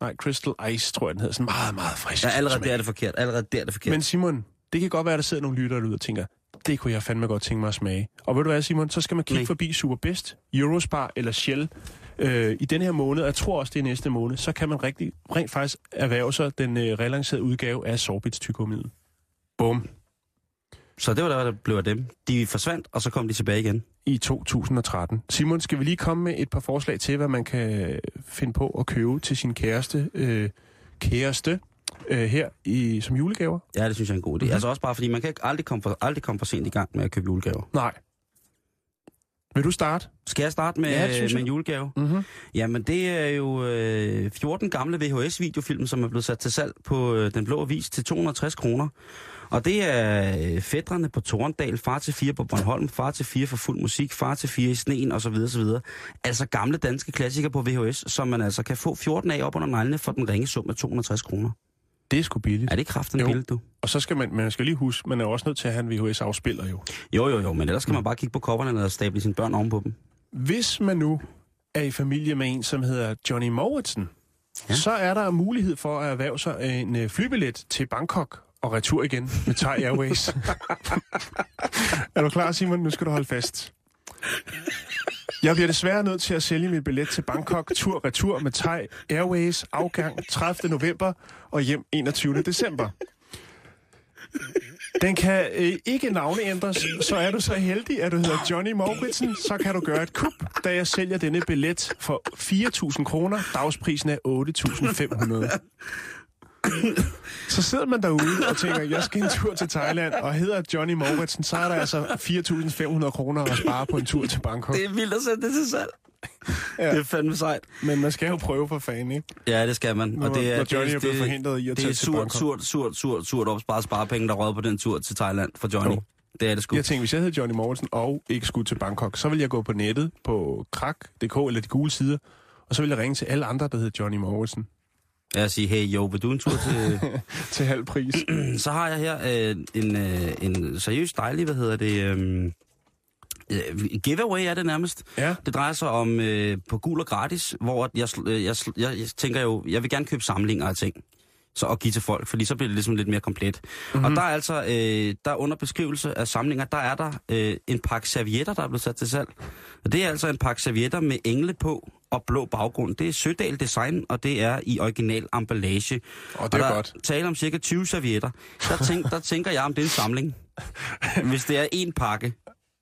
Nej, Crystal Ice, tror jeg, den hedder. Sådan meget, meget frisk. Ja, allerede smag. der er det forkert. Allerede der er det forkert. Men Simon, det kan godt være, at der sidder nogle lyttere derude og tænker, det kunne jeg fandme godt tænke mig at smage. Og ved du hvad, Simon, så skal man kigge Nej. forbi Superbest, Eurospar eller Shell øh, i den her måned, og jeg tror også, det er næste måned, så kan man rigtig, rent faktisk erhverve sig den øh, relancerede udgave af Sorbits tyggegummiet. Bum. Så det var der, der blev af dem. De forsvandt, og så kom de tilbage igen. i 2013. Simon, skal vi lige komme med et par forslag til, hvad man kan finde på at købe til sin kæreste, øh, kæreste øh, her i, som julegaver? Ja, det synes jeg er en god idé. Mhm. Altså også bare fordi, man kan ikke aldrig komme, for, aldrig komme for sent i gang med at købe julegaver. Nej. Vil du starte? Skal jeg starte med, Ja, med en julegave? Mm-hmm. Jamen, det er jo øh, 14 gamle VHS-videofilm, som er blevet sat til salg på øh, Den Blå Avis til 260 kroner. Og det er øh, fædrene på Torndal, far til fire på Bornholm, far til fire for fuld musik, far til fire i sneen osv. osv. Altså gamle danske klassikere på VHS, som man altså kan få 14 af op under neglene for den ringe sum af 260 kroner. Det er sgu billigt. Er det kraften billede, du? Og så skal man, man skal lige huske, man er også nødt til at have en VHS-afspiller jo. Jo, jo, jo, men ellers kan man bare kigge på coverne og stable sine børn ovenpå dem. Hvis man nu er i familie med en, som hedder Johnny Mowatson, Ja. ja. så er der mulighed for at erhverve sig en øh, flybillet til Bangkok og retur igen med Thai Airways. *laughs* er du klar, Simon? Nu skal du holde fast. Jeg bliver desværre nødt til at sælge mit billet til Bangkok tur-retur med Thai Airways afgang 30. november og hjem 21. december. Den kan øh, ikke navneændres, så er du så heldig, at du hedder Johnny Mauritsen, så kan du gøre et kup, da jeg sælger denne billet for 4.000 kroner. Dagsprisen er 8.500. Så sidder man derude og tænker, jeg skal en tur til Thailand, og hedder Johnny Mauritsen, så er der altså 4.500 kroner at spare på en tur til Bangkok. Det er vildt at sætte det til salg. Ja. Det er fandme sejt. Men man skal jo prøve for fanden, ikke? Ja, det skal man. Når, og det er, når Johnny det, er blevet det, forhindret i at det tage er til surt, Bangkok. surt, surt, surt, surt opsparet sparepenge, der rød på den tur til Thailand for Johnny. Jo. Det er det sgu. Jeg tænkte, hvis jeg hed Johnny Mortensen og ikke skulle til Bangkok, så ville jeg gå på nettet på krak.dk eller de gule sider, og så ville jeg ringe til alle andre, der hed Johnny Mortensen. Jeg siger, hey jo, vil du en tur til... *laughs* Til halv pris. *clears throat* så har jeg her øh, en, øh, en seriøst dejlig, hvad hedder det... Øh, øh, giveaway er det nærmest. Ja. Det drejer sig om øh, på gul og gratis, hvor jeg, øh, jeg, jeg, jeg tænker jo, jeg vil gerne købe samlinger af ting. Så at give til folk, fordi så bliver det ligesom lidt mere komplet. Mm-hmm. Og der er altså, øh, der er under beskrivelse af samlinger, der er der øh, en pakke servietter, der er blevet sat til salg. Og det er altså en pakke servietter med engle på og blå baggrund. Det er Sødal Design, og det er i original emballage. Og det er der godt. tale om cirka 20 servietter. Der, tænk, der *laughs* tænker jeg, om det er en samling. Hvis det er en pakke,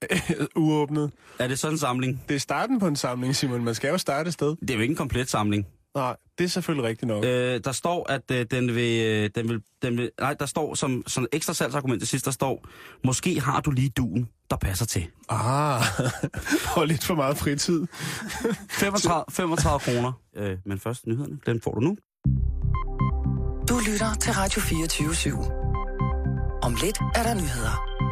*laughs* Uåbnet. er det sådan en samling? Det er starten på en samling, Simon. Man skal jo starte et sted. Det er jo ikke en komplet samling. Nej, det er selvfølgelig rigtigt nok. Øh, der står, at øh, den, vil, øh, den, vil, den vil... Nej, der står som et ekstra salgsargument til sidst, der står, måske har du lige duen, der passer til. Ah, *laughs* og lidt for meget fritid. *laughs* 35, 35 kroner. Øh, men først nyhederne, den får du nu. Du lytter til Radio 24 /7. Om lidt er der nyheder.